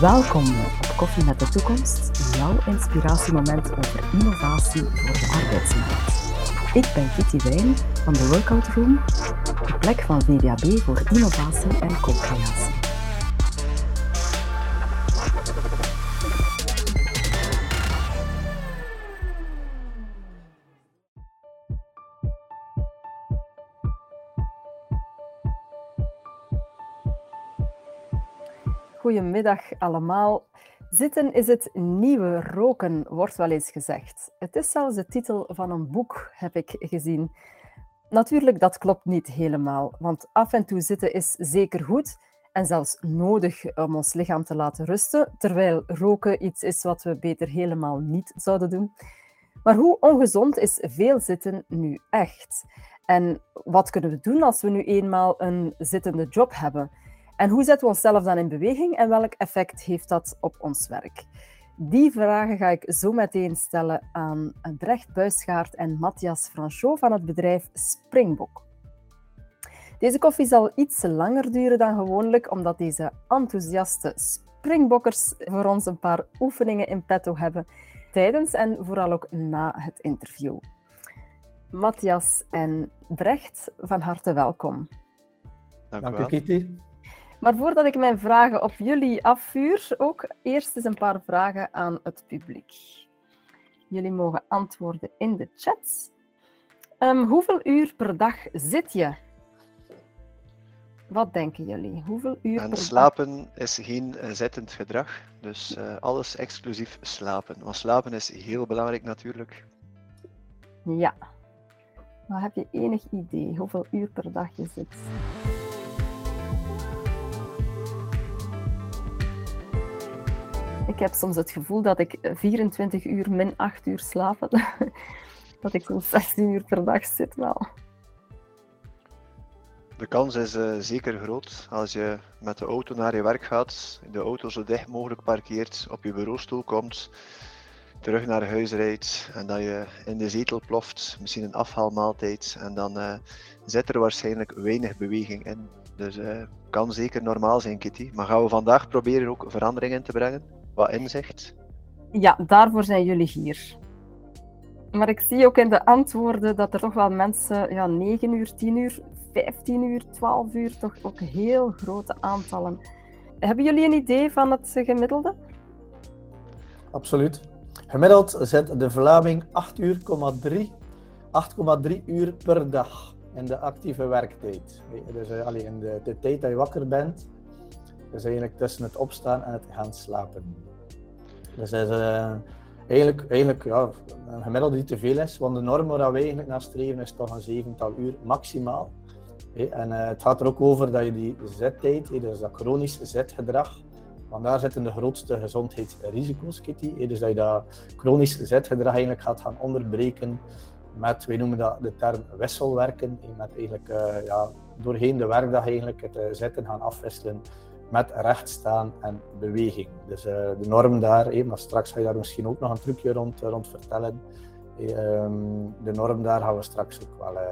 Welkom op Koffie met de Toekomst, jouw inspiratiemoment over innovatie voor de arbeidsmarkt. Ik ben Kitty Wijn van de Workout Room, de plek van VDAB voor innovatie en co-creatie. Goedemiddag allemaal. Zitten is het nieuwe roken, wordt wel eens gezegd. Het is zelfs de titel van een boek, heb ik gezien. Natuurlijk, dat klopt niet helemaal, want af en toe zitten is zeker goed en zelfs nodig om ons lichaam te laten rusten, terwijl roken iets is wat we beter helemaal niet zouden doen. Maar hoe ongezond is veel zitten nu echt? En wat kunnen we doen als we nu eenmaal een zittende job hebben? En hoe zetten we onszelf dan in beweging en welk effect heeft dat op ons werk? Die vragen ga ik zo meteen stellen aan Brecht Buisgaard en Matthias Franchot van het bedrijf Springbok. Deze koffie zal iets langer duren dan gewoonlijk, omdat deze enthousiaste springbokkers voor ons een paar oefeningen in petto hebben tijdens en vooral ook na het interview. Matthias en Brecht, van harte welkom. Dank, Dank u, Kitty. Maar voordat ik mijn vragen op jullie afvuur, ook eerst eens een paar vragen aan het publiek. Jullie mogen antwoorden in de chat. Um, hoeveel uur per dag zit je? Wat denken jullie? Hoeveel uur en per slapen dag? is geen uh, zittend gedrag, dus uh, alles exclusief slapen. Want slapen is heel belangrijk natuurlijk. Ja. Maar heb je enig idee hoeveel uur per dag je zit? Ik heb soms het gevoel dat ik 24 uur min 8 uur slaap. dat ik zo'n 16 uur per dag zit wel. De kans is uh, zeker groot als je met de auto naar je werk gaat, de auto zo dicht mogelijk parkeert, op je bureaustoel komt, terug naar huis rijdt en dat je in de zetel ploft, misschien een afhaalmaaltijd en dan uh, zit er waarschijnlijk weinig beweging in. Dus uh, kan zeker normaal zijn, Kitty. Maar gaan we vandaag proberen ook veranderingen te brengen? Wat inzicht? Ja, daarvoor zijn jullie hier. Maar ik zie ook in de antwoorden dat er toch wel mensen ja, 9 uur, 10 uur, 15 uur, 12 uur, toch ook heel grote aantallen. Hebben jullie een idee van het gemiddelde? Absoluut. Gemiddeld zet de Vlaming 8 uur, 8,3 uur per dag in de actieve werktijd. Dus uh, in de, de tijd dat je wakker bent, dus eigenlijk tussen het opstaan en het gaan slapen. Dus is uh, eigenlijk, eigenlijk ja, een gemiddelde die te veel is, want de norm waar we eigenlijk naar streven is toch een zevental uur maximaal. En uh, het gaat er ook over dat je die zettijd, dus dat chronisch zetgedrag, want daar zitten de grootste gezondheidsrisico's, Kitty. Dus dat je dat chronisch zetgedrag eigenlijk gaat gaan onderbreken met, wij noemen dat de term wisselwerken, met eigenlijk uh, ja, doorheen de werkdag eigenlijk het zetten gaan afwisselen met rechtstaan en beweging. Dus uh, de norm daar, eh, maar straks ga je daar misschien ook nog een trucje rond, eh, rond vertellen. Eh, de norm daar gaan we straks ook wel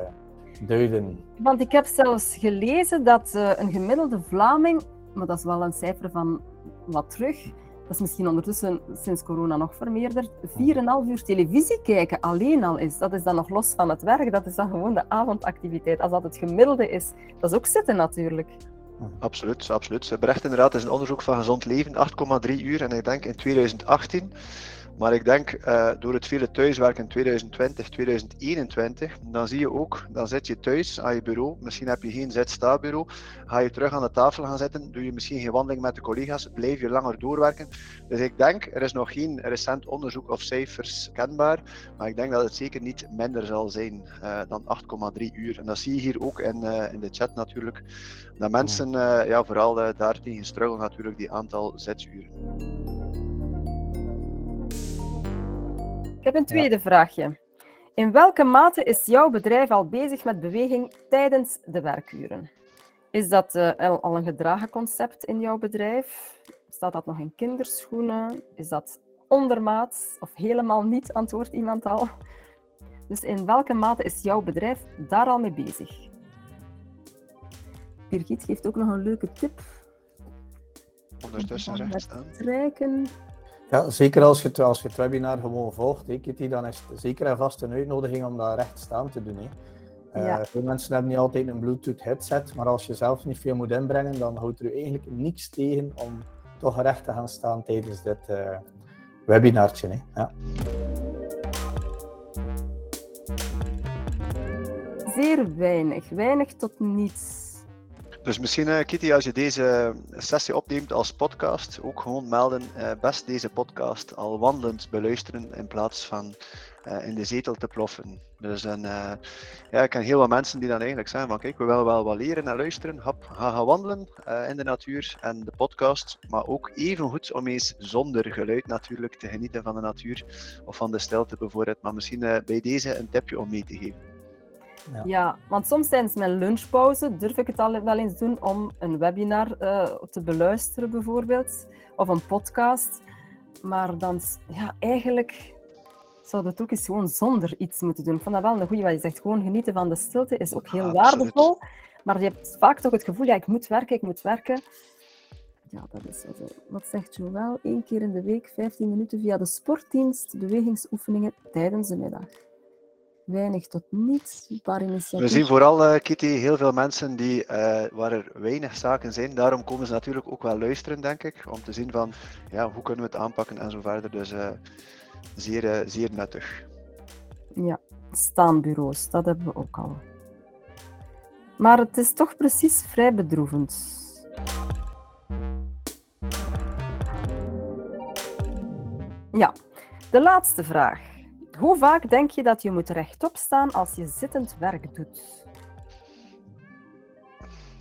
duiden. Want ik heb zelfs gelezen dat een gemiddelde Vlaming, maar dat is wel een cijfer van wat terug, dat is misschien ondertussen sinds corona nog vermeerderd, 4,5 uur televisie kijken alleen al is. Dat is dan nog los van het werk, dat is dan gewoon de avondactiviteit. Als dat het gemiddelde is, dat is ook zitten natuurlijk. Absoluut, absoluut. Brecht inderdaad is een onderzoek van gezond leven, 8,3 uur. En ik denk in 2018 maar ik denk uh, door het vele thuiswerken in 2020, 2021, dan zie je ook, dan zit je thuis aan je bureau, misschien heb je geen zit-sta-bureau, ga je terug aan de tafel gaan zitten, doe je misschien geen wandeling met de collega's, blijf je langer doorwerken. Dus ik denk, er is nog geen recent onderzoek of cijfers kenbaar, maar ik denk dat het zeker niet minder zal zijn uh, dan 8,3 uur. En dat zie je hier ook in, uh, in de chat natuurlijk, dat mensen ja, vooral daartegen struggelen natuurlijk, die aantal zituren. Ik heb een tweede ja. vraagje. In welke mate is jouw bedrijf al bezig met beweging tijdens de werkuren? Is dat uh, al een gedragen concept in jouw bedrijf? Staat dat nog in kinderschoenen? Is dat ondermaats of helemaal niet, antwoordt iemand al? Dus in welke mate is jouw bedrijf daar al mee bezig? Birgit geeft ook nog een leuke tip. Ondertussen rechts staan. Ja, zeker als je, het, als je het webinar gewoon volgt, hè, Kitty, dan is het zeker en vast een uitnodiging om dat recht staan te doen. Hè. Eh, Ja. veel mensen hebben niet altijd een Bluetooth headset, maar als je zelf niet veel moet inbrengen, dan houdt er u eigenlijk niets tegen om toch recht te gaan staan tijdens dit webinartje. Hè. Ja. Zeer weinig. Weinig tot niets. Dus misschien, eh, Kitty, als je deze sessie opneemt als podcast, ook gewoon melden, eh, best deze podcast al wandelend beluisteren in plaats van eh, in de zetel te ploffen. Dus en, ja, ik ken heel wat mensen die dan eigenlijk zeggen van kijk, we willen wel wat leren en luisteren, hap, ga gaan wandelen in de natuur en de podcast, maar ook even goed om eens zonder geluid natuurlijk te genieten van de natuur of van de stilte bijvoorbeeld. Maar misschien bij deze een tipje om mee te geven. Ja. Ja, want soms tijdens mijn lunchpauze durf ik het al wel eens doen om een webinar eh, te beluisteren, bijvoorbeeld, of een podcast. Maar dan, ja, eigenlijk zou dat ook eens gewoon zonder iets moeten doen. Ik vond dat wel een goede wat je zegt. Gewoon genieten van de stilte is ook heel absoluut. waardevol. Maar je hebt vaak toch het gevoel, ja, ik moet werken, ik moet werken. Ja, dat is wel zo. Wat zegt Joël? Eén keer in de week, 15 minuten via de sportdienst, bewegingsoefeningen tijdens de middag. Weinig tot niets, We zien vooral, eh, Kitty, heel veel mensen die, eh, waar er weinig zaken zijn. Daarom komen ze natuurlijk ook wel luisteren, denk ik. Om te zien van, ja, hoe kunnen we het aanpakken en zo verder. Dus eh, zeer, zeer nuttig. Ja, staanbureaus, dat hebben we ook al. Maar het is toch precies vrij bedroevend. Ja, de laatste vraag. Hoe vaak denk je dat je moet rechtop staan als je zittend werk doet?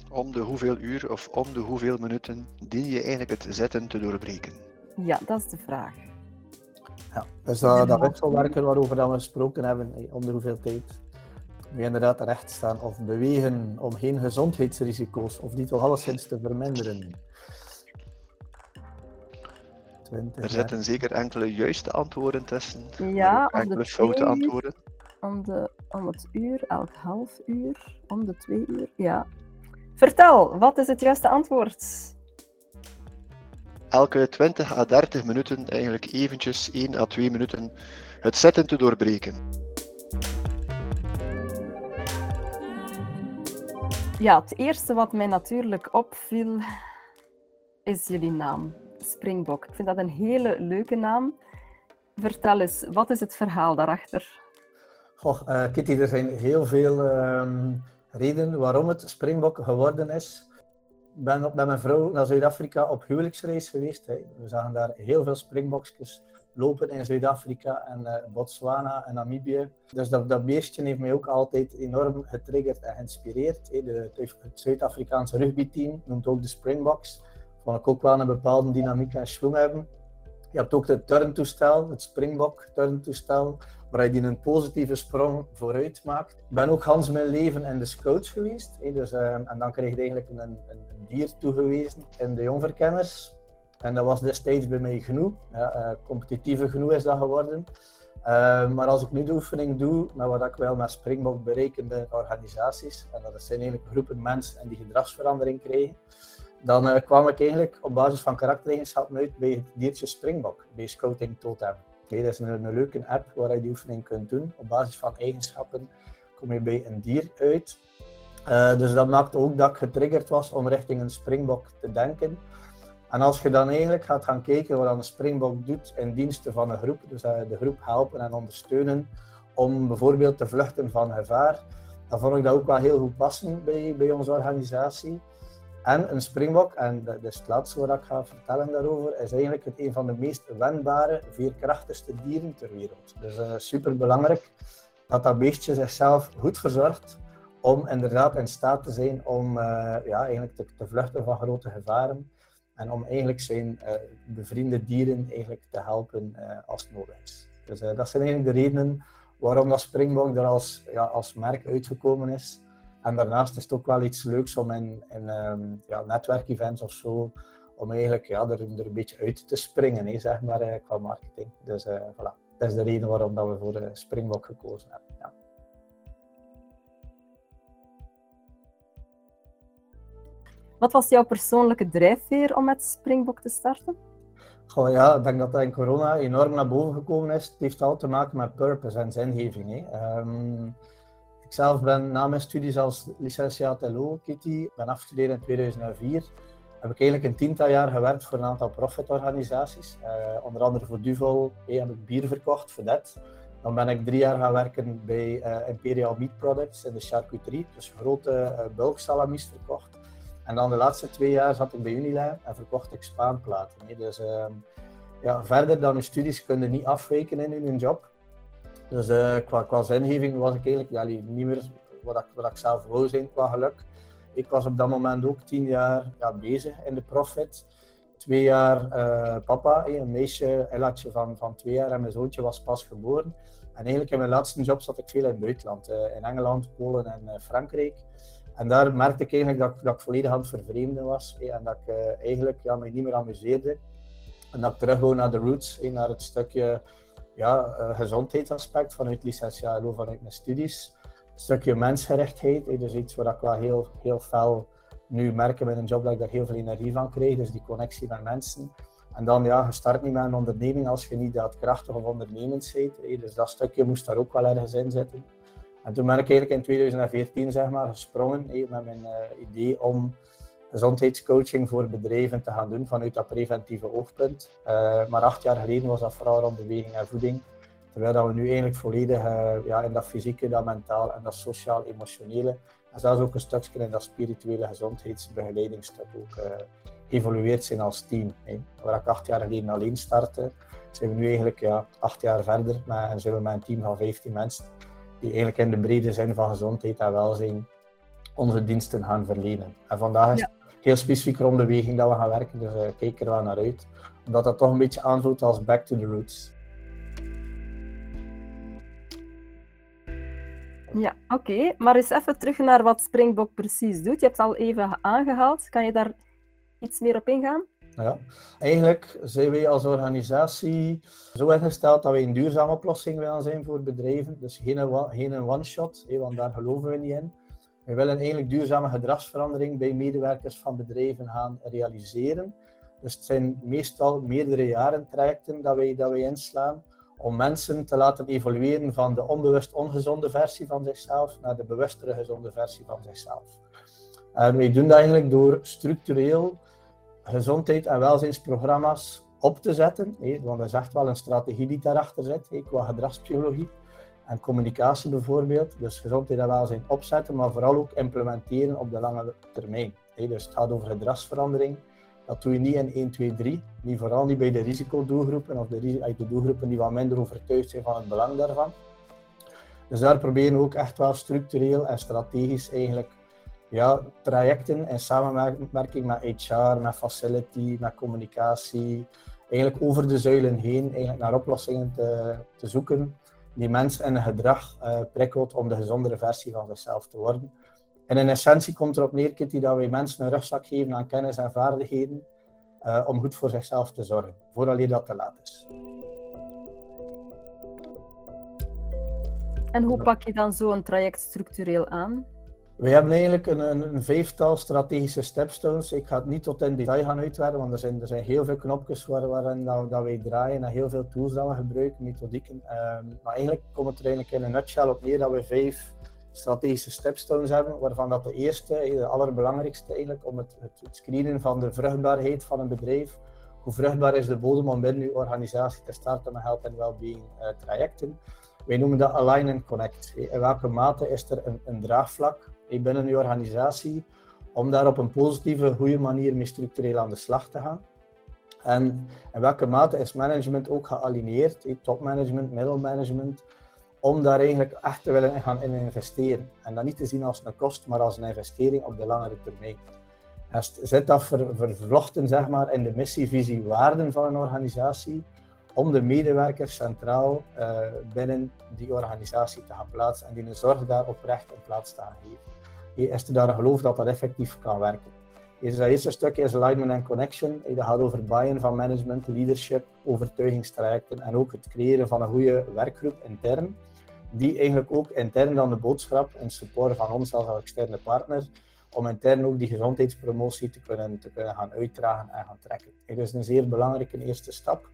Om de hoeveel uur of om de hoeveel minuten dien je eigenlijk het zitten te doorbreken? Ja, dat is de vraag. Ja, dus dat, dat wisselwerken waarover dat we gesproken hebben, om de hoeveel tijd. Nu inderdaad recht staan of bewegen om geen gezondheidsrisico's of die toch alleszins te verminderen. 20, Er zitten zeker enkele juiste antwoorden tussen. Ja, ook om de enkele twee foute uur. antwoorden. Om, de, om het uur, elk half uur, om de twee uur. Ja. Vertel, wat is het juiste antwoord? Elke 20 à 30 minuten eigenlijk eventjes 1 à 2 minuten het zitten te doorbreken. Ja, het eerste wat mij natuurlijk opviel is jullie naam, Springbok. Ik vind dat een hele leuke naam. Vertel eens, wat is het verhaal daarachter? Goh, eh, Kitty, er zijn heel veel ehm, redenen waarom het Springbok geworden is. Ik ben met mijn vrouw naar Zuid-Afrika op huwelijksreis geweest. hè. We zagen daar heel veel Springbokjes lopen in Zuid-Afrika en eh, Botswana en Namibië. Dus dat, dat beestje heeft mij ook altijd enorm getriggerd en geïnspireerd. hè. De, het Zuid-Afrikaanse rugbyteam noemt ook de Springboks. Vond ik ook wel een bepaalde dynamiek en schwung hebben. Je hebt ook het turntoestel, het Springbok turntoestel, waar je een positieve sprong vooruit maakt. Ik ben ook gans mijn leven in de scouts geweest. dus, eh, en dan kreeg je eigenlijk een, een, dier toegewezen in de jongverkenners. En dat was destijds bij mij genoeg. Ja, eh, competitieve genoeg is dat geworden. Eh, maar als ik nu de oefening doe, met wat ik wel met Springbok berekende organisaties, en dat zijn eigenlijk groepen mensen en die gedragsverandering krijgen, dan eh, kwam ik eigenlijk op basis van karaktereigenschappen uit bij het diertje Springbok, bij Scouting Totem. Okay, dat is een, leuke app waar je die oefening kunt doen. Op basis van eigenschappen kom je bij een dier uit. Eh, dus dat maakte ook dat ik getriggerd was om richting een Springbok te denken. En als je dan eigenlijk gaat gaan kijken wat een Springbok doet in dienste van een groep, dus eh, de groep helpen en ondersteunen om bijvoorbeeld te vluchten van gevaar, dan vond ik dat ook wel heel goed passen bij, bij onze organisatie. En een springbok, en dat is het laatste wat ik ga vertellen daarover, is eigenlijk het een van de meest wendbare, veerkrachtigste dieren ter wereld. Dus uh, super belangrijk dat dat beestje zichzelf goed verzorgt om inderdaad in staat te zijn om uh, ja, eigenlijk te, te, vluchten van grote gevaren en om eigenlijk zijn uh, bevriende dieren eigenlijk te helpen als nodig is. Dus dat zijn eigenlijk de redenen waarom dat springbok er als, ja, als merk uitgekomen is. En daarnaast is het ook wel iets leuks om in, in um, ja, netwerkevents of zo, om eigenlijk ja, er, er een beetje uit te springen, hè, zeg maar, uh, qua marketing. Dus uh, voilà, dat is de reden waarom dat we voor de Springbok gekozen hebben. Ja. Wat was jouw persoonlijke drijfveer om met Springbok te starten? Goh, ja, ik denk dat dat in corona enorm naar boven gekomen is. Het heeft al te maken met purpose en zingeving. Hè. Um, ik zelf ben na mijn studies als licentiaat LO, Kitty, ben afgestudeerd in 2004. Heb ik eigenlijk een tiental jaar gewerkt voor een aantal profitorganisaties. Uh, onder andere voor Duvel hey, heb ik bier verkocht, voor. Dan ben ik drie jaar gaan werken bij uh, Imperial Meat Products in de charcuterie, dus grote uh, verkocht. En dan de laatste twee jaar zat ik bij Unilever en verkocht ik spaanplaten. Dus uh, ja, verder dan je studies kun je niet afwijken in je job. Dus uh, qua, qua zingeving was ik eigenlijk ja, niet meer wat ik, wat ik zelf wou zijn qua geluk. Ik was op dat moment ook tien jaar ja, bezig in de profit. Twee jaar uh, papa, een meisje, Ellatje van, van twee jaar en mijn zoontje was pas geboren. En eigenlijk in mijn laatste job zat ik veel in het buitenland, uh, in Engeland, Polen en Frankrijk. En daar merkte ik eigenlijk dat, dat ik volledig aan het vervreemden was. en dat ik eigenlijk ja, me niet meer amuseerde. En dat ik terug naar de roots, naar het stukje ja, gezondheidsaspect vanuit licentiaat vanuit mijn studies. Een stukje mensgerechtheid, dus iets waar ik wel heel, heel fel nu merk met een job dat ik daar heel veel energie van krijg. Dus die connectie met mensen. En dan, ja, je start niet met een onderneming als je niet dat krachtig of ondernemend bent. Dus dat stukje moest daar ook wel ergens in zitten. En toen ben ik eigenlijk in 2014 zeg maar, gesprongen met mijn uh, idee om gezondheidscoaching voor bedrijven te gaan doen vanuit dat preventieve oogpunt. Uh, maar acht jaar geleden was dat vooral rond beweging en voeding. Terwijl dat we nu eigenlijk volledig uh, ja, in dat fysieke, dat mentaal en dat sociaal-emotionele en zelfs ook een stukje in dat spirituele gezondheidsbegeleidingsstuk ook uh, evolueerd zijn als team. Hè. Waar ik acht jaar geleden alleen startte, zijn we nu eigenlijk ja, acht jaar verder en zijn we met een team van 15 mensen die eigenlijk in de brede zin van gezondheid en welzijn onze diensten gaan verlenen. En vandaag is. Heel specifiek rond de weging dat we gaan werken, dus uh, kijk er wel naar uit. Omdat dat toch een beetje aanvoelt als back to the roots. Ja, oké. Okay. Maar eens even terug naar wat Springbok precies doet. Je hebt het al even aangehaald. Kan je daar iets meer op ingaan? Ja, eigenlijk zijn wij als organisatie zo ingesteld dat wij een duurzame oplossing willen zijn voor bedrijven. Dus geen, geen one-shot, want daar geloven we niet in. We willen eigenlijk duurzame gedragsverandering bij medewerkers van bedrijven gaan realiseren. Dus het zijn meestal meerdere jaren trajecten dat wij, dat wij inslaan om mensen te laten evolueren van de onbewust ongezonde versie van zichzelf naar de bewustere gezonde versie van zichzelf. En wij doen dat eigenlijk door structureel gezondheid- en welzijnsprogramma's op te zetten. Want dat is echt wel een strategie die daarachter zit, qua gedragspsychologie en communicatie bijvoorbeeld. Dus gezondheid en welzijn opzetten, maar vooral ook implementeren op de lange termijn. Dus het gaat over gedragsverandering. Dat doe je niet in 1, 2, 3. Niet, vooral niet bij de risicodoelgroepen of de, de doelgroepen die wat minder overtuigd zijn van het belang daarvan. Dus daar proberen we ook echt wel structureel en strategisch eigenlijk ja, trajecten in samenwerking met HR, met facility, met communicatie, eigenlijk over de zuilen heen eigenlijk naar oplossingen te, te zoeken die mensen in gedrag uh, prikkelt om de gezondere versie van zichzelf te worden. En in essentie komt erop neer, Kitty, dat wij mensen een rugzak geven aan kennis en vaardigheden uh, om goed voor zichzelf te zorgen, voordat dat te laat is. En hoe pak je dan zo'n traject structureel aan? We hebben eigenlijk een, een, een, vijftal strategische stepstones. Ik ga het niet tot in detail gaan uitwerken, want er zijn, er zijn heel veel knopjes waar, waarin dat, dat wij draaien en heel veel tools dat gebruiken, methodieken. Um, maar eigenlijk komt het er eigenlijk in een nutshell op neer dat we vijf strategische stepstones hebben, waarvan dat de eerste, eh, de allerbelangrijkste eigenlijk, om het, het screenen van de vruchtbaarheid van een bedrijf. Hoe vruchtbaar is de bodem om binnen uw organisatie te starten met health en well-being uh, trajecten. Wij noemen dat align and connect. In welke mate is er een, een draagvlak binnen je organisatie om daar op een positieve, goede manier mee structureel aan de slag te gaan. En in welke mate is management ook gealineerd, topmanagement, middelmanagement, om daar eigenlijk echt te willen gaan in investeren. En dat niet te zien als een kost, maar als een investering op de langere termijn. En zit dat ver, vervlochten zeg maar, in de missie, visie, waarden van een organisatie, om de medewerkers centraal uh, binnen die organisatie te gaan plaatsen en die een zorg daar oprecht in plaats te gaan geven is er daar een geloof dat dat effectief kan werken. Dus dat eerste stuk is alignment and connection. Dat gaat over buy-in van management, leadership, overtuigingstrajecten en ook het creëren van een goede werkgroep intern. Die eigenlijk ook intern dan de boodschap en support van ons als externe partner, om intern ook die gezondheidspromotie te kunnen, te kunnen gaan uitdragen en gaan trekken. Dat is een zeer belangrijke eerste stap.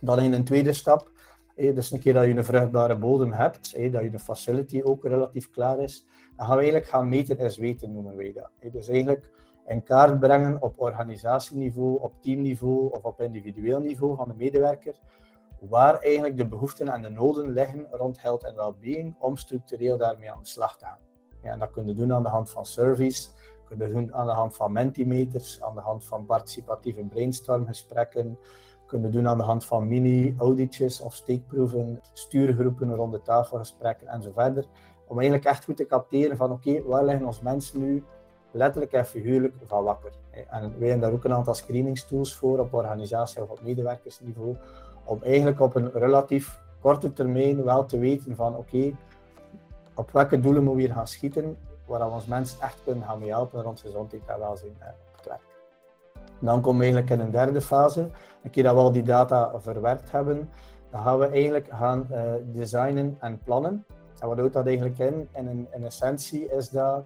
Dan in een tweede stap, dus een keer dat je een vruchtbare bodem hebt, dat je de facility ook relatief klaar is, dan gaan we eigenlijk gaan meten is weten, noemen wij dat. Dus eigenlijk in kaart brengen op organisatieniveau, op teamniveau of op individueel niveau van de medewerker, waar eigenlijk de behoeften en de noden liggen rond health en well-being, om structureel daarmee aan de slag te gaan. Ja, en dat kunnen we doen aan de hand van surveys, kunnen doen aan de hand van mentimeters, aan de hand van participatieve brainstormgesprekken, kunnen doen aan de hand van mini-auditjes of steekproeven, stuurgroepen, rond de tafelgesprekken en zo verder. Om eigenlijk echt goed te capteren van oké, waar liggen ons mensen nu letterlijk en figuurlijk van wakker. En wij hebben daar ook een aantal screeningstools voor op organisatie- of op medewerkersniveau, om eigenlijk op een relatief korte termijn wel te weten van oké, op welke doelen moeten we hier gaan schieten, waar we ons mensen echt kunnen gaan mee helpen rond gezondheid en welzijn eh, op het werk. Dan komen we eigenlijk in een derde fase. Een keer dat we al die data verwerkt hebben, dan gaan we eigenlijk gaan uh, designen en plannen. En wat houdt dat eigenlijk in? in? In essentie is dat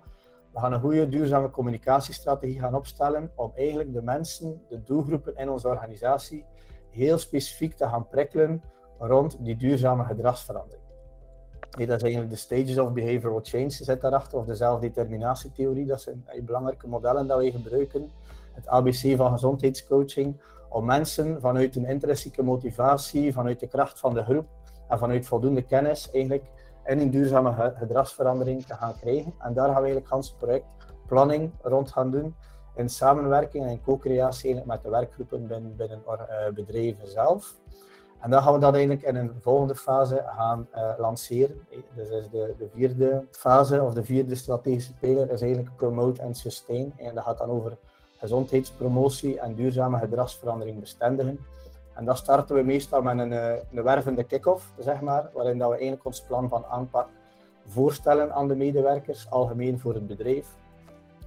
we gaan een goede duurzame communicatiestrategie gaan opstellen om eigenlijk de mensen, de doelgroepen in onze organisatie, heel specifiek te gaan prikkelen rond die duurzame gedragsverandering. Nee, dat is eigenlijk de stages of behavioral change zit daarachter, of de zelfdeterminatietheorie. Dat zijn belangrijke modellen dat we gebruiken. Het ABC van gezondheidscoaching, om mensen vanuit een intrinsieke motivatie, vanuit de kracht van de groep en vanuit voldoende kennis eigenlijk en een duurzame gedragsverandering te gaan krijgen. En daar gaan we eigenlijk Hans project planning rond gaan doen. In samenwerking en co-creatie met de werkgroepen binnen, binnen uh, bedrijven zelf. En dan gaan we dat eigenlijk in een volgende fase gaan uh, lanceren. Dus is de, de, vierde fase of de vierde strategische pijler is eigenlijk promote en sustain. En dat gaat dan over gezondheidspromotie en duurzame gedragsverandering bestendigen. En dan starten we meestal met een, eh, een wervende kick-off, zeg maar, waarin dat we eigenlijk ons plan van aanpak voorstellen aan de medewerkers, algemeen voor het bedrijf.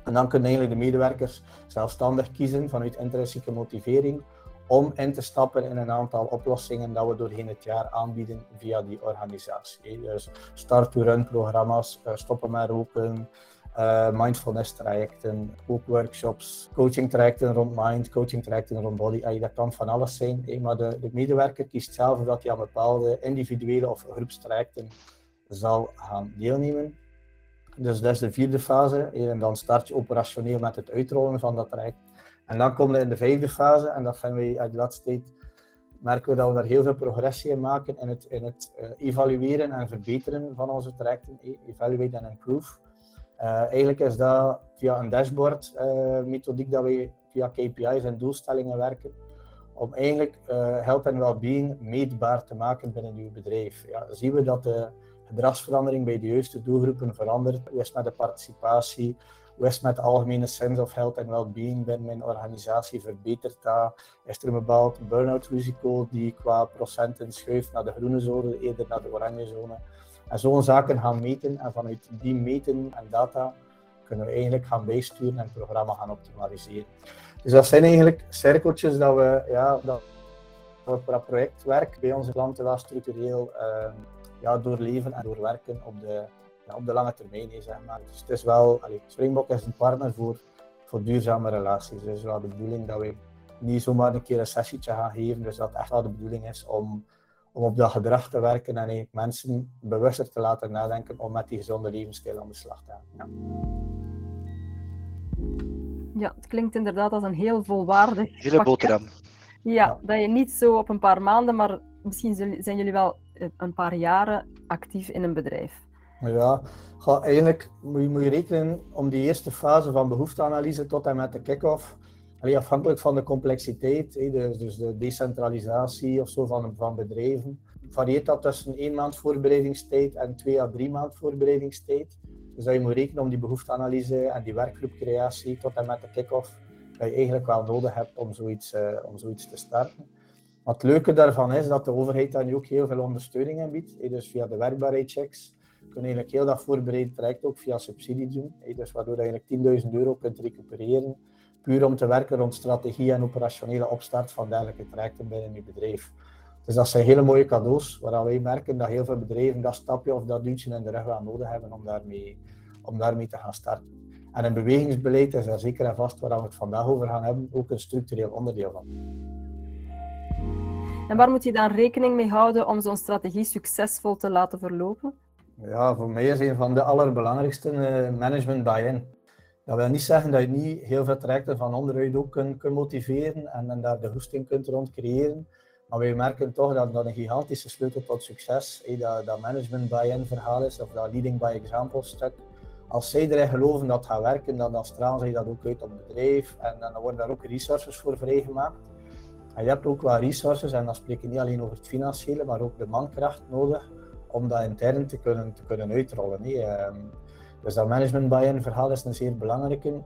En dan kunnen eigenlijk de medewerkers zelfstandig kiezen vanuit intrinsieke motivering om in te stappen in een aantal oplossingen dat we doorheen het jaar aanbieden via die organisatie. Dus start-to-run programma's, eh, stoppen met roken, uh, mindfulness trajecten, ook workshops, coaching trajecten rond mind, coaching trajecten rond body. dat kan van alles zijn, maar de, de, medewerker kiest zelf of dat hij aan bepaalde individuele of groepstrajecten zal gaan deelnemen. Dus dat is de vierde fase. En dan start je operationeel met het uitrollen van dat traject. En dan komen we in de vijfde fase, en dat vinden we uit de laatste tijd merken we dat we daar heel veel progressie in maken in het, in het uh, evalueren en verbeteren van onze trajecten. Evaluate and improve. Uh, eigenlijk is dat via een dashboard uh, methodiek dat we via KPI's en doelstellingen werken. Om eigenlijk uh, health en well-being meetbaar te maken binnen uw bedrijf. Ja, zien we dat de gedragsverandering bij de juiste doelgroepen verandert? Hoe is het met de participatie? Hoe is het met de algemene sense of health en well-being binnen mijn organisatie? Verbetert dat? Is er een bepaald burn-out risico die qua procenten schuift naar de groene zone, eerder naar de oranje zone? En zo'n zaken gaan meten en vanuit die meten en data kunnen we eigenlijk gaan bijsturen en het programma gaan optimaliseren. Dus dat zijn eigenlijk cirkeltjes dat we, ja, dat we projectwerk bij onze klanten wel structureel uh, ja, doorleven en doorwerken op de, ja, op de lange termijn. Zeg maar. Dus het is wel, Springbok is een partner voor, voor duurzame relaties. Dus wel de bedoeling dat we niet zomaar een keer een sessietje gaan geven, dus dat echt wel de bedoeling is om om op dat gedrag te werken en mensen bewuster te laten nadenken om met die gezonde levensstijl aan de slag te gaan. Ja. ja het klinkt inderdaad als een heel volwaardig Hele boterham. Ja, ja, dat je niet zo op een paar maanden, maar misschien zijn jullie wel eh, een paar jaren actief in een bedrijf. Ja, eigenlijk moet je, moet je rekenen om die eerste fase van behoefteanalyse tot en met de kick-off Allee, afhankelijk van de complexiteit, dus, de decentralisatie of zo van, van bedrijven, varieert dat tussen één maand voorbereidingstijd en twee à drie maand voorbereidingstijd. Dus dat je moet rekenen om die behoefteanalyse en die werkgroepcreatie tot en met de kick-off, dat je eigenlijk wel nodig hebt om zoiets, uh, om zoiets te starten. Wat het leuke daarvan is dat de overheid daar nu ook heel veel ondersteuning in biedt. Dus via de werkbaarheidschecks je eigenlijk heel dat voorbereid traject ook via subsidie doen. Dus waardoor je eigenlijk 10.000 euro kunt recupereren puur om te werken rond strategie en operationele opstart van dergelijke trajecten binnen je bedrijf. Dus dat zijn hele mooie cadeaus, waar wij merken dat heel veel bedrijven dat stapje of dat duwtje in de rug wel nodig hebben om daarmee, om daarmee te gaan starten. En een bewegingsbeleid is er zeker en vast waar we het vandaag over gaan hebben, ook een structureel onderdeel van. En waar moet je dan rekening mee houden om zo'n strategie succesvol te laten verlopen? Ja, voor mij is een van de allerbelangrijkste uh, management buy-in. Dat wil niet zeggen dat je niet heel veel trajecten van onderuit ook kunt, motiveren en, en, daar de hoesting kunt rond creëren. Maar wij merken toch dat dat een gigantische sleutel tot succes, hey, dat, dat management buy-in verhaal is, of dat leading by example stuk. Als zij erin geloven dat gaat werken, dan, dan stralen dat ook uit op het bedrijf en, dan worden daar ook resources voor vrijgemaakt. En je hebt ook wel resources, en dan spreek je niet alleen over het financiële, maar ook de mankracht nodig om dat intern te kunnen, te kunnen uitrollen. Ehm, dus dat management buy-in verhaal is een zeer belangrijke.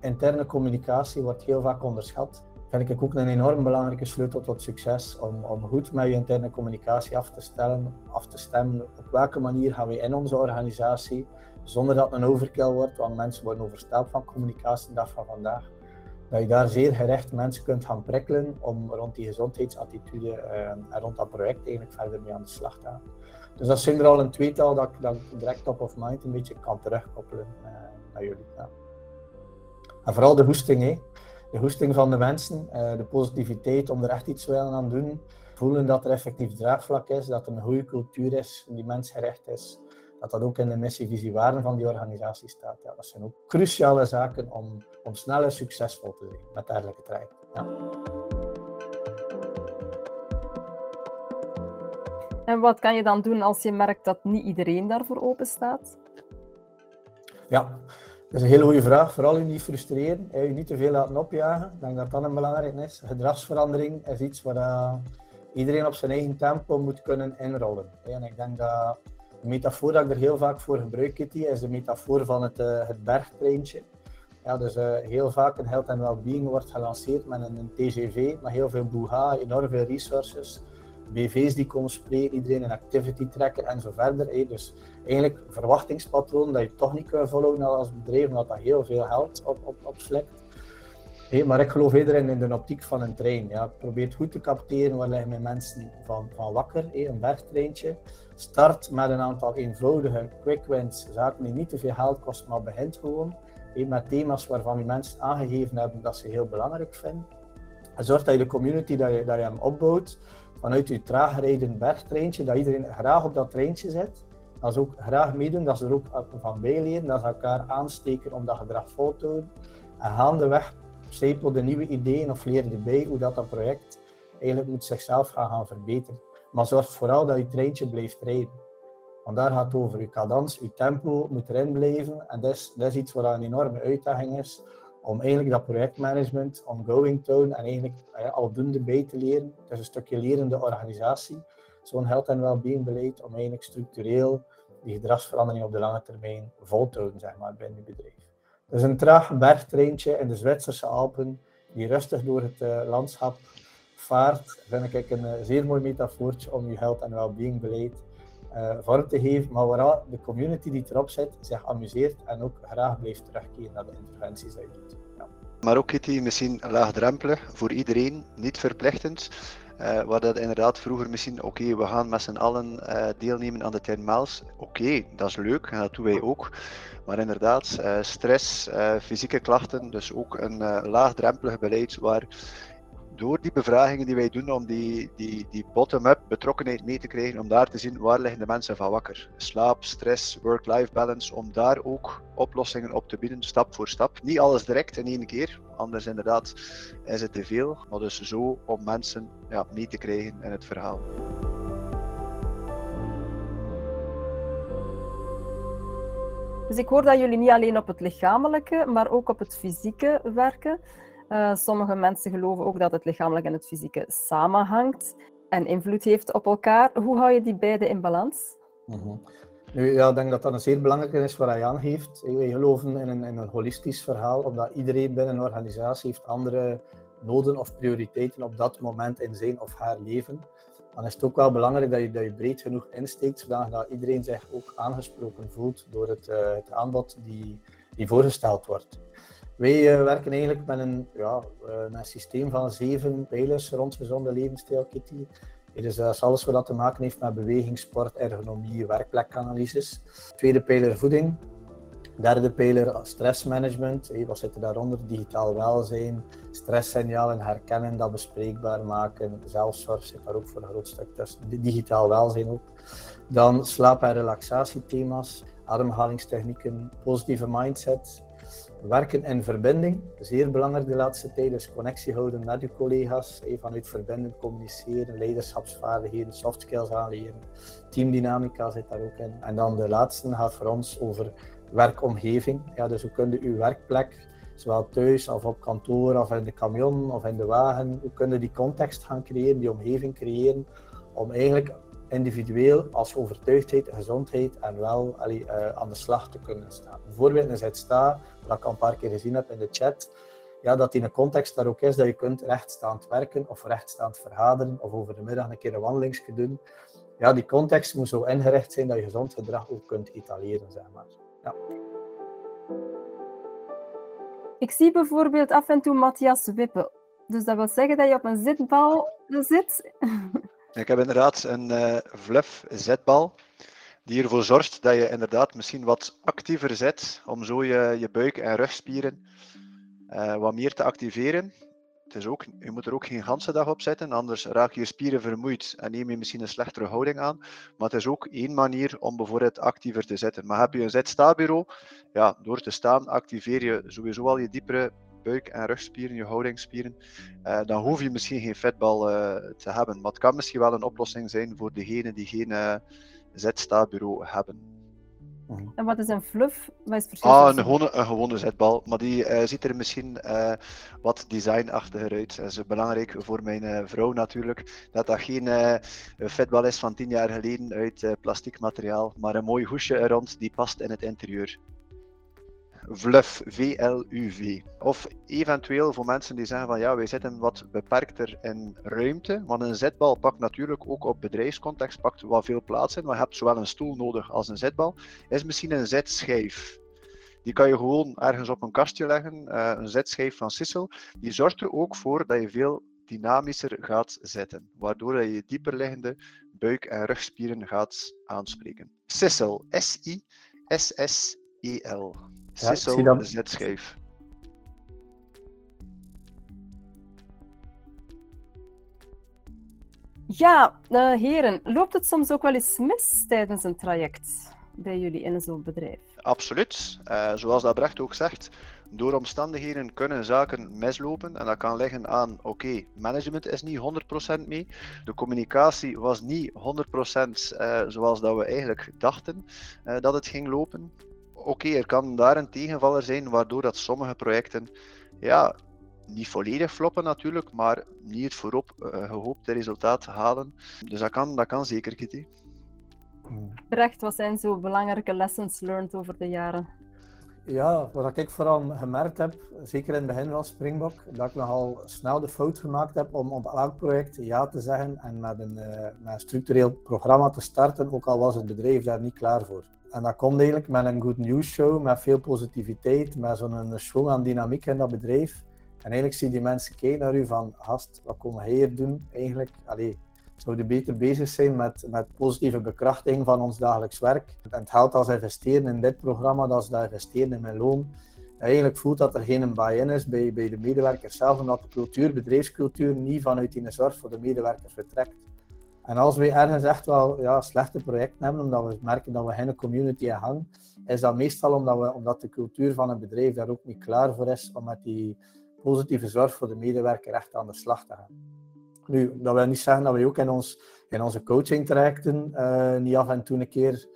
Interne communicatie wordt heel vaak onderschat. Vind ik ook een enorm belangrijke sleutel tot succes. Om, om goed met je interne communicatie af te stellen, af te stemmen. Op welke manier gaan we in onze organisatie, zonder dat het een overkill wordt, want mensen worden overstelpt van communicatie de dag van vandaag dat je daar zeer gerecht mensen kunt gaan prikkelen om rond die gezondheidsattitude uh, en rond dat project eigenlijk verder mee aan de slag te gaan. Dus dat zijn er al een tweetal dat ik dan direct top of mind een beetje kan terugkoppelen naar jullie. Ja. En vooral de hoesting, hè. de hoesting van de mensen, uh, de positiviteit om er echt iets willen aan doen, voelen dat er effectief draagvlak is, dat er een goede cultuur is die mensgerecht is, dat dat ook in de missie, visie, waarden van die organisatie staat. Ja, dat zijn ook cruciale zaken om, om sneller succesvol te zijn met dergelijke trajecten. En wat kan je dan doen als je merkt dat niet iedereen daarvoor open staat? Ja, dat is een hele goede vraag. Vooral je niet frustreren, je niet te veel laten opjagen. Ik denk dat dat een belangrijk is. Gedragsverandering is iets waar iedereen op zijn eigen tempo moet kunnen inrollen. En ik denk dat de metafoor dat ik er heel vaak voor gebruik, Kitty, is de metafoor van het, uh, het bergtreintje. Ja, dus uh, heel vaak een health and well-being wordt gelanceerd met een, een TGV, met heel veel boeha, enorm veel resources, BV's die komen spreken, iedereen een activity trekken en zo verder. Dus eigenlijk verwachtingspatroon dat je toch niet kunt volgen als bedrijf, omdat dat heel veel geld op, op, opslikt. Hey, maar ik geloof eerder in, de optiek van een trein. Ja. Probeer goed te capteren, waar liggen mijn mensen van, van wakker, hey, een bergtreintje. Start met een aantal eenvoudige quick wins, zaken die niet te veel geld kosten, maar begint gewoon met thema's waarvan die mensen aangegeven hebben dat ze heel belangrijk vinden. En zorg dat je de community dat je, dat je hem opbouwt vanuit je traag rijdend bergtreintje, dat iedereen graag op dat treintje zit. Dat ze ook graag meedoen, dat ze er ook van bijleren, dat ze elkaar aansteken om dat gedrag vol te houden. En gaandeweg de nieuwe ideeën of leren erbij hoe dat, dat project eigenlijk moet zichzelf gaan, gaan verbeteren. Maar zorg vooral dat je treintje blijft rijden. Want daar gaat het over. Je cadans, je tempo moet erin blijven. En dat is, dat is iets wat een enorme uitdaging is. Om eigenlijk dat projectmanagement ongoing te houden en eigenlijk ja, aldoende bij te leren. Het is een stukje lerende organisatie. Zo'n health en well-being beleid om eigenlijk structureel die gedragsverandering op de lange termijn vol te houden zeg maar, binnen je bedrijf. Het is een traag bergtreintje in de Zwitserse Alpen die rustig door het uh, landschap vaart, vind ik een uh, zeer mooi metafoortje om je health en well-being beleid uh, vorm te geven, maar waar de community die erop zit zich amuseert en ook graag blijft terugkeren naar de interventies die je doet. Maar ook Kitty, misschien laagdrempelig voor iedereen, niet verplichtend. Uh, waar dat inderdaad vroeger misschien, oké, we gaan met z'n allen uh, deelnemen aan de 10 miles. Oké, dat is leuk en dat doen wij ook. Maar inderdaad, stress, fysieke klachten, dus ook een laagdrempelig beleid waar door die bevragingen die wij doen om die, die, die bottom-up betrokkenheid mee te krijgen, om daar te zien waar liggen de mensen van wakker. Slaap, stress, work-life balance, om daar ook oplossingen op te bieden, stap voor stap. Niet alles direct in één keer, anders inderdaad is het te veel, maar dus zo om mensen ja, mee te krijgen in het verhaal. Dus ik hoor dat jullie niet alleen op het lichamelijke, maar ook op het fysieke werken. Uh, sommige mensen geloven ook dat het lichamelijke en het fysieke samenhangt en invloed heeft op elkaar. Hoe hou je die beide in balans? Nu, ja, ik denk dat dat een zeer belangrijk is wat hij aangeeft. Wij geloven in een, een holistisch verhaal, omdat iedereen binnen een organisatie heeft andere noden of prioriteiten op dat moment in zijn of haar leven. Dan is het ook wel belangrijk dat je, dat je breed genoeg insteekt, zodat iedereen zich ook aangesproken voelt door het, uh, het aanbod die, die voorgesteld wordt. Wij uh, werken eigenlijk met een, ja, uh, een systeem van zeven pijlers rond gezonde levensstijl, Kitty. Dus dat is alles wat te maken heeft met beweging, sport, ergonomie, werkplekanalyses. Tweede pijler voeding. Derde pijler stressmanagement. Wat zit er daaronder? Digitaal welzijn, stresssignalen herkennen, dat bespreekbaar maken. Zelfzorg zit daar ook voor een groot stuk tussen. Digitaal welzijn ook. Dan slaap- en relaxatiethema's, ademhalingstechnieken, positieve mindset, werken in verbinding. Zeer belangrijk de laatste tijd, dus connectie houden met je collega's, vanuit verbinden, communiceren, leiderschapsvaardigheden, soft skills aanleren. Teamdynamica zit daar ook in. En dan de laatste gaat voor ons over werkomgeving. Ja, dus hoe kun je uw werkplek, zowel thuis of op kantoor of in de camion of in de wagen, hoe kun je die context gaan creëren, die omgeving creëren, om eigenlijk individueel als overtuigdheid, gezondheid en wel allee, uh, aan de slag te kunnen staan. Bijvoorbeeld een sta, wat ik al een paar keer gezien heb in de chat, ja, dat in een context daar ook is dat je kunt rechtstaand werken of rechtstaand vergaderen of over de middag een keer een wandelingsje doen. Ja, die context moet zo ingericht zijn dat je gezond gedrag ook kunt etaleren, zeg maar. Ja. Ik zie bijvoorbeeld af en toe Matthias wippen. Dus dat wil zeggen dat je op een zitbal zit. Ik heb inderdaad een uh, fluff zetbal die ervoor zorgt dat je inderdaad misschien wat actiever zet om zo je, je buik- en rugspieren uh, wat meer te activeren. Het is ook, je moet er ook geen ganse dag op zetten, anders raak je je spieren vermoeid en neem je misschien een slechtere houding aan. Maar het is ook één manier om bijvoorbeeld actiever te zetten. Maar heb je een zet-sta-bureau, ja, door te staan activeer je sowieso al je diepere buik- en rugspieren, je houdingsspieren, uh, dan hoef je misschien geen vetbal uh, te hebben. Maar het kan misschien wel een oplossing zijn voor degenen die geen Z-sta-bureau hebben. Mhm. En wat is een fluff? Wat is het ah, een gewone, een gewone zetbal, maar die uh, ziet er misschien uh, wat designachtiger uit. Dat is belangrijk voor mijn uh, vrouw natuurlijk, dat dat geen vetbal is van tien jaar geleden uit plastic materiaal, maar een mooi hoesje er rond die past in het interieur. VLUV, V-L-U-V. Of eventueel voor mensen die zeggen van ja, wij zitten wat beperkter in ruimte, want een zetbal pakt natuurlijk ook op bedrijfscontext pakt wat veel plaats in, maar je hebt zowel een stoel nodig als een zetbal, is misschien een zetschijf. Die kan je gewoon ergens op een kastje leggen, uh, een zetschijf van Sissel. Die zorgt er ook voor dat je veel dynamischer gaat zitten, waardoor je dieper liggende buik- en rugspieren gaat aanspreken. Sissel, S-I-S-S-E-L. Ja, Sissel dan... Z-schijf. Ja, uh, heren, loopt het soms ook wel eens mis tijdens een traject bij jullie in zo'n bedrijf? Absoluut. Uh, zoals dat Brecht ook zegt, door omstandigheden kunnen zaken mislopen. En dat kan liggen aan, oké, management is niet 100% mee. De communicatie was niet 100% uh, zoals dat we eigenlijk dachten uh, dat het ging lopen oké, er kan daar een tegenvaller zijn waardoor dat sommige projecten ja, niet volledig floppen natuurlijk, maar niet het voorop uh, gehoopte resultaat halen. Dus dat kan, dat kan zeker, Kitty. Brecht, wat zijn zo belangrijke lessons learned over de jaren? Ja, wat ik vooral gemerkt heb, zeker in het begin van Springbok, dat ik nogal snel de fout gemaakt heb om op elk project ja te zeggen en met een, uh, met een structureel programma te starten, ook al was het bedrijf daar niet klaar voor. En dat komt eigenlijk met een good news show, met veel positiviteit, met zo'n schwung aan dynamiek in dat bedrijf. En eigenlijk zie je die mensen kijken naar u van, gast, wat komen wij hier doen? Eigenlijk, allee, zouden beter bezig zijn met, met positieve bekrachtiging van ons dagelijks werk. En het geld als investeren in dit programma, dat is dat investeren in mijn loon. eigenlijk voelt dat er geen buy-in is bij, bij de medewerkers zelf, omdat de cultuur, bedrijfscultuur, niet vanuit die zorg voor de medewerkers vertrekt. En als we ergens echt wel ja, slechte projecten hebben, omdat we merken dat we geen community hangen, is dat meestal omdat, we, omdat de cultuur van een bedrijf daar ook niet klaar voor is om met die positieve zorg voor de medewerker echt aan de slag te gaan. Nu, dat wil niet zeggen dat we ook in, ons, in onze coaching trajecten uh, niet af en toe een keer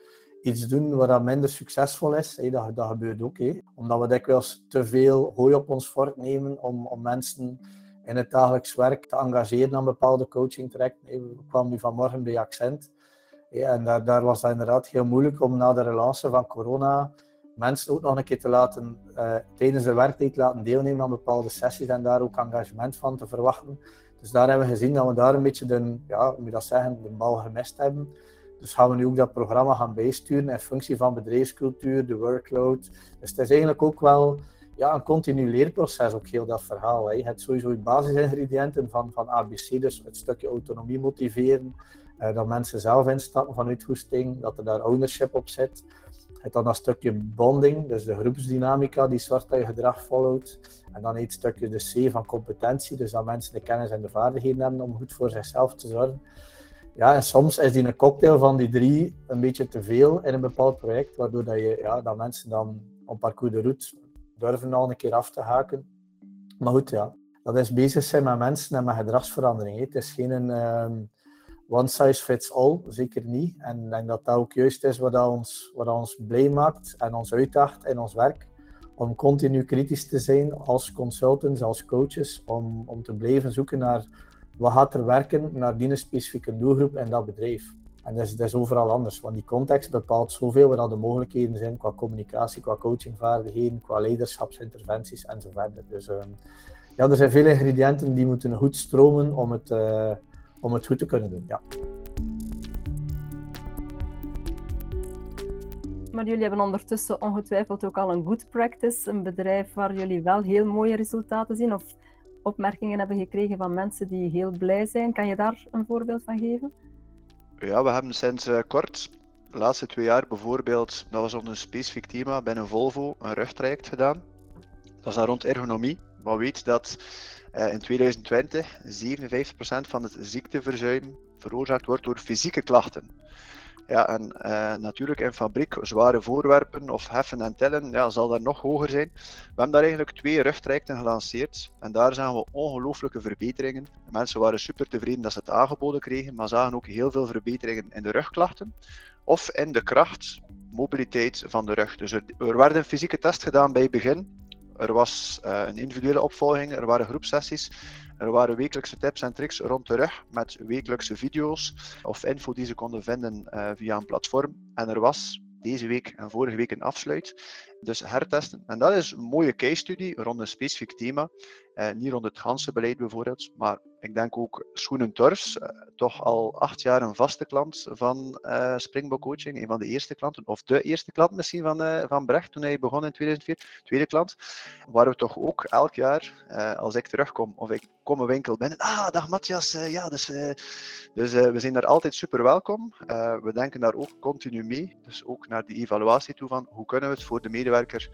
iets doen wat dat minder succesvol is. Hey, dat, dat gebeurt ook. Hey. Omdat we dikwijls te veel hooi op ons vork nemen om, om mensen in het dagelijks werk te engageren aan bepaalde coaching trajecten. Ik kwam nu vanmorgen bij Accent. en daar, daar, was het inderdaad heel moeilijk om na de relance van corona mensen ook nog een keer te laten, uh, tijdens de werktijd laten deelnemen aan bepaalde sessies en daar ook engagement van te verwachten. Dus daar hebben we gezien dat we daar een beetje de, ja, moet dat zeggen, de bal gemist hebben. Dus gaan we nu ook dat programma gaan bijsturen in functie van bedrijfscultuur, de workload. Dus het is eigenlijk ook wel ja, een continu leerproces, ook heel dat verhaal. Hè. Je hebt sowieso je basisingrediënten van, van ABC, dus het stukje autonomie motiveren, uh, dat mensen zelf instappen vanuit goesting, dat er daar ownership op zit. Het dan dat stukje bonding, dus de groepsdynamica die zwart dat je gedrag volgt. En dan het stukje de C van competentie, dus dat mensen de kennis en de vaardigheden hebben om goed voor zichzelf te zorgen. Ja, en soms is die een cocktail van die drie een beetje te veel in een bepaald project, waardoor dat, je, ja, dat mensen dan op parcours de route durven al een keer af te haken. Maar goed, ja, dat is bezig zijn met mensen en met gedragsverandering. Het is geen um, one size fits all, zeker niet. En ik denk dat dat ook juist is wat ons, wat ons blij maakt en ons uitdaagt in ons werk. Om continu kritisch te zijn als consultants, als coaches, om, om te blijven zoeken naar wat gaat er werken naar die specifieke doelgroep in dat bedrijf. En dat is, overal anders, want die context bepaalt zoveel wat de mogelijkheden zijn qua communicatie, qua coachingvaardigheden, qua leiderschapsinterventies enzovoort. Dus uh, ja, er zijn veel ingrediënten die moeten goed stromen om het, uh, om het goed te kunnen doen. Ja. Maar jullie hebben ondertussen ongetwijfeld ook al een good practice, een bedrijf waar jullie wel heel mooie resultaten zien of opmerkingen hebben gekregen van mensen die heel blij zijn. Kan je daar een voorbeeld van geven? Ja, we hebben sinds uh, kort, de laatste twee jaar bijvoorbeeld, dat was onder een specifiek thema binnen Volvo, een rugtraject gedaan. Dat is dan rond ergonomie. Maar weet dat uh, in 2020 57% van het ziekteverzuim veroorzaakt wordt door fysieke klachten. Ja, en uh, natuurlijk in fabriek, zware voorwerpen of heffen en tellen, ja, zal dat nog hoger zijn. We hebben daar eigenlijk twee rugtrajecten gelanceerd en daar zagen we ongelooflijke verbeteringen. mensen waren super tevreden dat ze het aangeboden kregen, maar zagen ook heel veel verbeteringen in de rugklachten of in de kracht, mobiliteit van de rug. Dus er, er werd een fysieke test gedaan bij het begin. Er was uh, een individuele opvolging, er waren groepsessies. Er waren wekelijkse tips en tricks rond de rug met wekelijkse video's of info die ze konden vinden uh, via een platform. En er was deze week en vorige week een afsluit. Dus hertesten. En dat is een mooie case study rond een specifiek thema. Eh, niet rond het ganse beleid bijvoorbeeld, maar ik denk ook Schoenen Turfs, eh, toch al acht jaar een vaste klant van uh, Springbok Coaching, een van de eerste klanten, of de eerste klant misschien van, uh, van Brecht toen hij begon in 2004, tweede klant, waar we toch ook elk jaar, als ik terugkom of ik kom een winkel binnen, ah, dag Matthias, ja, dus, dus we zijn daar altijd super welkom. we denken daar ook continu mee, dus ook naar die evaluatie toe van hoe kunnen we het voor de medewerker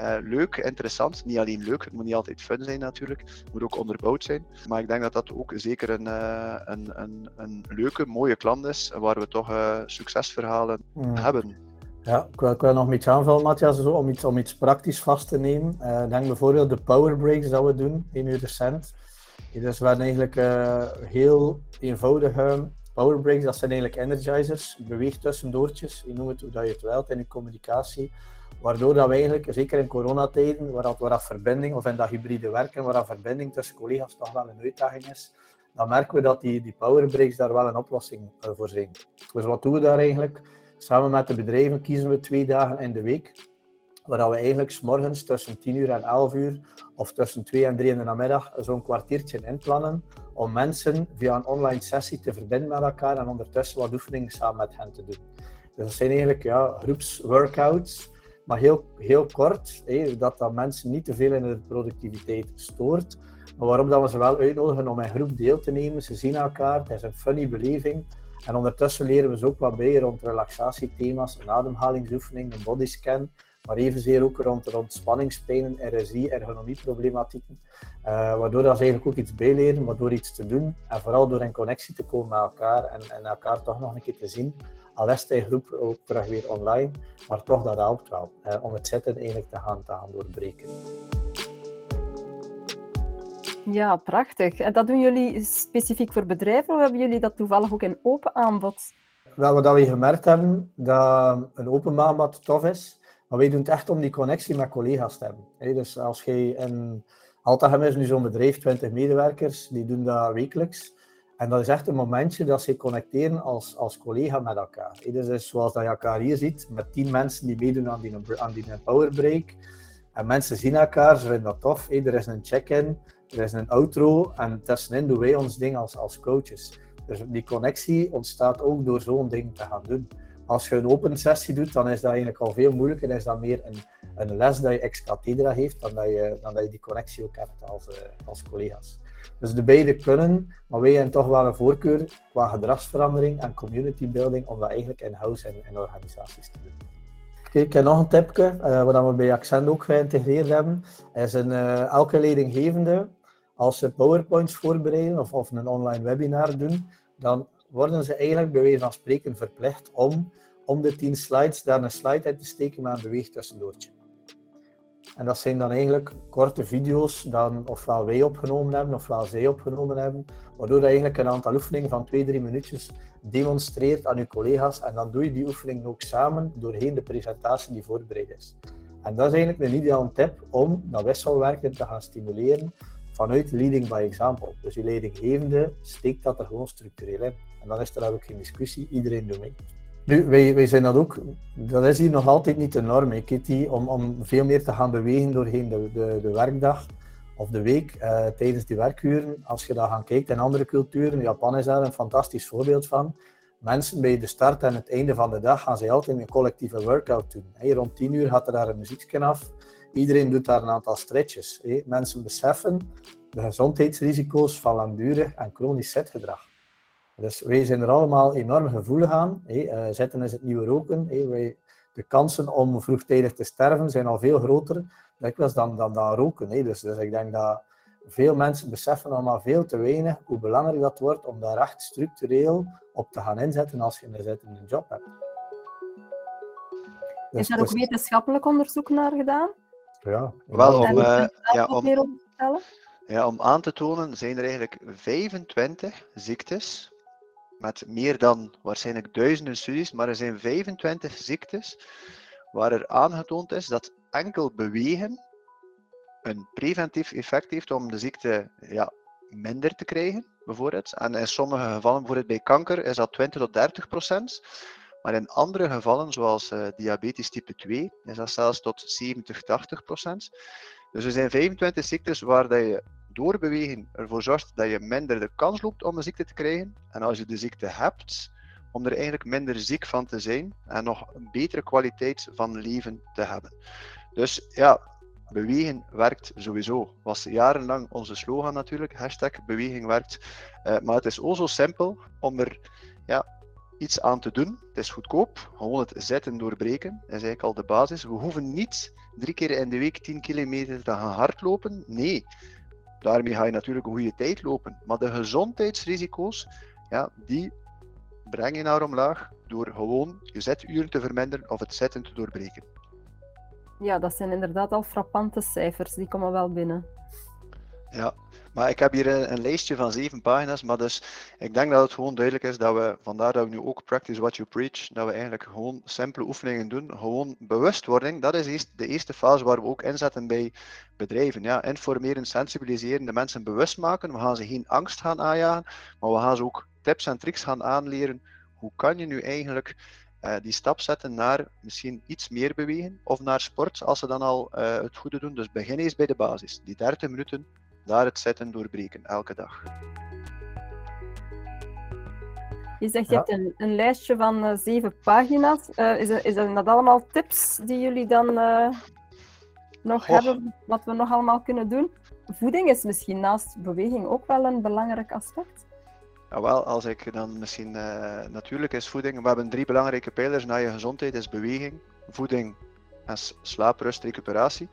uh, leuk, interessant. Niet alleen leuk, het moet niet altijd fun zijn natuurlijk. Het moet ook onderbouwd zijn. Maar ik denk dat dat ook zeker een, uh, een, een, een leuke, mooie klant is. Waar we toch uh, succesverhalen mm. hebben. Ja, ik wil, ik wil, nog iets aanvullen, Matthias, om iets, om iets praktisch vast te nemen. denk bijvoorbeeld de power breaks dat we doen in uur recent. Dus we hebben eigenlijk heel eenvoudige power breaks. Dat zijn eigenlijk energizers, beweegtussendoortjes. Je noemt het hoe dat je het wilt in je communicatie Waardoor dat we eigenlijk, zeker in coronatijden, waar dat, verbinding, of in dat hybride werken, waar verbinding tussen collega's toch wel een uitdaging is, dan merken we dat die, die powerbreaks daar wel een oplossing uh, voor zijn. Dus wat doen we daar eigenlijk? Samen met de bedrijven kiezen we twee dagen in de week, waar we eigenlijk morgens tussen 10 uur en 11 uur, of tussen 2 en 3 in de namiddag, zo'n kwartiertje inplannen, om mensen via een online sessie te verbinden met elkaar en ondertussen wat oefeningen samen met hen te doen. Dus dat zijn eigenlijk ja, groepsworkouts maar heel, heel kort, dat dat mensen niet te veel in de productiviteit stoort. Maar waarom dat we ze wel uitnodigen om in groep deel te nemen. Ze zien elkaar, het is een funny beleving. En ondertussen leren we ze ook wat bij rond relaxatiethema's, een ademhalingsoefening, een bodyscan. Maar evenzeer ook rond, rond spanningspijnen, RSI, ergonomieproblematieken. Uh, waardoor dat ze eigenlijk ook iets bijleren, maar door iets te doen. En vooral door in connectie te komen met elkaar en, en elkaar toch nog een keer te zien al is groep ook terug weer online, maar toch dat helpt wel om het zitten eigenlijk te gaan, te gaan doorbreken. Ja, prachtig. En dat doen jullie specifiek voor bedrijven of hebben jullie dat toevallig ook in open aanbod? Wel, wat we gemerkt hebben, dat een open aanbod tof is, maar wij doen het echt om die connectie met collega's te hebben. Dus als je in Altagem is nu zo'n bedrijf, 20 medewerkers, die doen dat wekelijks. En dat is echt een momentje dat ze connecteren als, als collega met elkaar. Dus is zoals dat je elkaar hier ziet, met tien mensen die meedoen aan die, aan die powerbreak. En mensen zien elkaar, ze vinden dat tof. Er is een check-in, er is een outro en tussenin doen wij ons ding als, als coaches. Dus die connectie ontstaat ook door zo'n ding te gaan doen. Als je een open sessie doet, dan is dat eigenlijk al veel moeilijker. Dan is dat meer een, een les dat je ex cathedra heeft, dan dat je, dan dat je die connectie ook hebt als, uh, als collega's. Dus de beide kunnen, maar wij hebben toch wel een voorkeur qua gedragsverandering en community building om dat eigenlijk in-house in, in organisaties te doen. Kijk, ik nog een tipje, uh, wat we bij Accent ook geïntegreerd hebben, is een, uh, elke leidinggevende, als ze powerpoints voorbereiden of, of een online webinar doen, dan worden ze eigenlijk bij wijze van spreken verplicht om om de tien slides daar een slide in te steken met een beweegtussendoortje. En dat zijn dan eigenlijk korte video's dan ofwel wij opgenomen hebben, ofwel zij opgenomen hebben, waardoor je eigenlijk een aantal oefeningen van twee, drie minuutjes demonstreert aan je collega's en dan doe je die oefening ook samen doorheen de presentatie die voorbereid is. En dat is eigenlijk een ideale tip om dat wisselwerken te gaan stimuleren vanuit leading by example. Dus je leidinggevende steekt dat er gewoon structureel in. En dan is er ook geen discussie, iedereen doet mee. Nu, wij, wij zijn dat ook, dat is hier nog altijd niet de norm, Kitty, om, om veel meer te gaan bewegen doorheen de, de, de werkdag of de week uh, tijdens die werkuren. Als je daar gaan kijkt in andere culturen, Japan is daar een fantastisch voorbeeld van. Mensen bij de start en het einde van de dag gaan ze altijd een collectieve workout doen. Hey, rond 10 uur gaat er daar een muziekje af. Iedereen doet daar een aantal stretches. Mensen beseffen de gezondheidsrisico's van langdurig en chronisch zetgedrag. Dus wij zijn er allemaal enorm gevoelig aan. Hey, uh, zitten is het nieuwe roken. Hey, wij, de kansen om vroegtijdig te sterven zijn al veel groter dikwijls dan, dan, dan roken. Hey. Dus, dus ik denk dat veel mensen beseffen allemaal veel te weinig hoe belangrijk dat wordt om daar echt structureel op te gaan inzetten als je een zittende job hebt. Dus, is er ook dus, wetenschappelijk onderzoek naar gedaan? Ja. Wel, om, uh, ja, om, ja, om aan te tonen zijn er eigenlijk 25 ziektes met meer dan waarschijnlijk duizenden studies, maar er zijn 25 ziektes waar er aangetoond is dat enkel bewegen een preventief effect heeft om de ziekte ja, minder te krijgen, bijvoorbeeld. En in sommige gevallen, bijvoorbeeld bij kanker, is dat 20 tot 30 procent. Maar in andere gevallen, zoals uh, diabetes type 2, is dat zelfs tot 70, 80 procent. Dus er zijn 25 ziektes waar dat je doorbewegen ervoor zorgt dat je minder de kans loopt om een ziekte te krijgen. En als je de ziekte hebt, om er eigenlijk minder ziek van te zijn en nog een betere kwaliteit van leven te hebben. Dus ja, bewegen werkt sowieso. Was jarenlang onze slogan natuurlijk, hashtag beweging werkt. Uh, maar het is o zo simpel om er ja, iets aan te doen. Het is goedkoop, gewoon het zetten doorbreken is eigenlijk al de basis. We hoeven niet drie keer in de week 10 kilometer te gaan hardlopen. Nee, Daarmee ga je natuurlijk een goede tijd lopen. Maar de gezondheidsrisico's, ja, die breng je naar omlaag door gewoon je zeturen te verminderen of het zetten te doorbreken. Ja, dat zijn inderdaad al frappante cijfers. Die komen wel binnen. Ja, maar ik heb hier een, een, lijstje van zeven pagina's, maar dus ik denk dat het gewoon duidelijk is dat we, vandaar dat we nu ook practice what you preach, dat we eigenlijk gewoon simpele oefeningen doen, gewoon bewustwording, dat is de eerste fase waar we ook inzetten bij bedrijven. Ja, informeren, sensibiliseren, de mensen bewust maken, we gaan ze geen angst gaan aanjagen, maar we gaan ze ook tips en tricks gaan aanleren, hoe kan je nu eigenlijk uh, die stap zetten naar misschien iets meer bewegen of naar sport als ze dan al uh, het goede doen. Dus begin eens bij de basis. Die 30 minuten daar het zetten doorbreken, elke dag. Je zegt, je hebt een, een, lijstje van uh, zeven pagina's. Uh, is, is dat allemaal tips die jullie dan uh, nog hebben, wat we nog allemaal kunnen doen? Voeding is misschien naast beweging ook wel een belangrijk aspect. Ja, wel, als ik dan misschien natuurlijk is voeding. We hebben drie belangrijke pijlers naar je gezondheid: is beweging, voeding en slaap, rust, recuperatie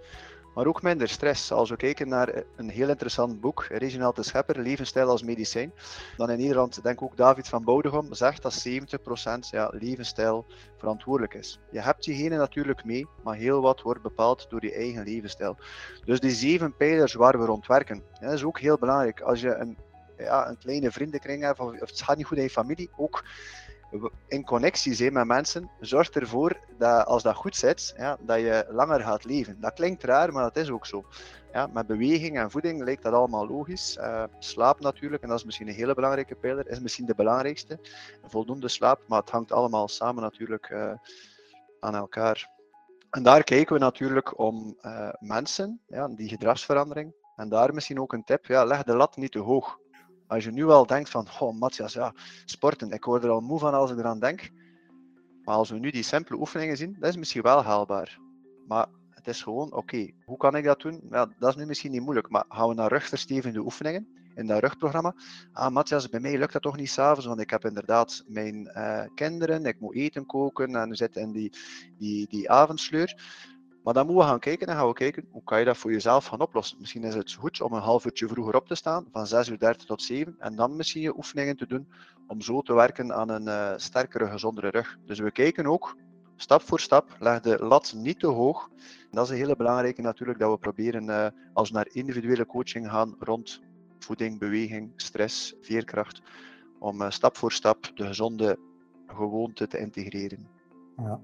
maar ook minder stress. Als we kijken naar een heel interessant boek, Reginald de Schepper, Levensstijl als medicijn, dan in Nederland, denk ik ook David van Boudegom, zegt dat 70% ja, levensstijl verantwoordelijk is. Je hebt je genen natuurlijk mee, maar heel wat wordt bepaald door je eigen levensstijl. Dus die zeven pijlers waar we rond werken, dat is ook heel belangrijk. Als je een, ja, een kleine vriendenkring hebt, of het gaat niet goed in je familie, ook in connectie zijn met mensen, zorgt ervoor dat als dat goed zit, ja, dat je langer gaat leven. Dat klinkt raar, maar dat is ook zo. Ja, met beweging en voeding lijkt dat allemaal logisch. Uh, slaap natuurlijk, en dat is misschien een hele belangrijke pijler, is misschien de belangrijkste. Voldoende slaap, maar het hangt allemaal samen natuurlijk uh, aan elkaar. En daar kijken we natuurlijk om uh, mensen, ja, die gedragsverandering. En daar misschien ook een tip, ja, leg de lat niet te hoog. Als je nu al denkt van, oh Matthias, ja, sporten, ik word er al moe van als ik eraan denk. Maar als we nu die simpele oefeningen zien, dat is misschien wel haalbaar. Maar Het is gewoon, oké, hoe kan ik dat doen? Ja, dat is nu misschien niet moeilijk, maar gaan we naar rugverstevende oefeningen in dat rugprogramma? Ah, Matthias, bij mij lukt dat toch niet s'avonds, want ik heb inderdaad mijn uh, kinderen, ik moet eten koken en we zitten in die, die, die avondsleur. Maar dan moeten we gaan kijken en gaan we kijken hoe kan je dat voor jezelf gaan oplossen. Misschien is het goed om een half uurtje vroeger op te staan, van 6 uur 30 tot 7, en dan misschien je oefeningen te doen om zo te werken aan een uh, sterkere, gezondere rug. Dus we kijken ook stap voor stap, leg de lat niet te hoog. dat is een hele belangrijke natuurlijk, dat we proberen uh, als we naar individuele coaching gaan rond voeding, beweging, stress, veerkracht, om uh, stap voor stap de gezonde gewoonte te integreren. Ja.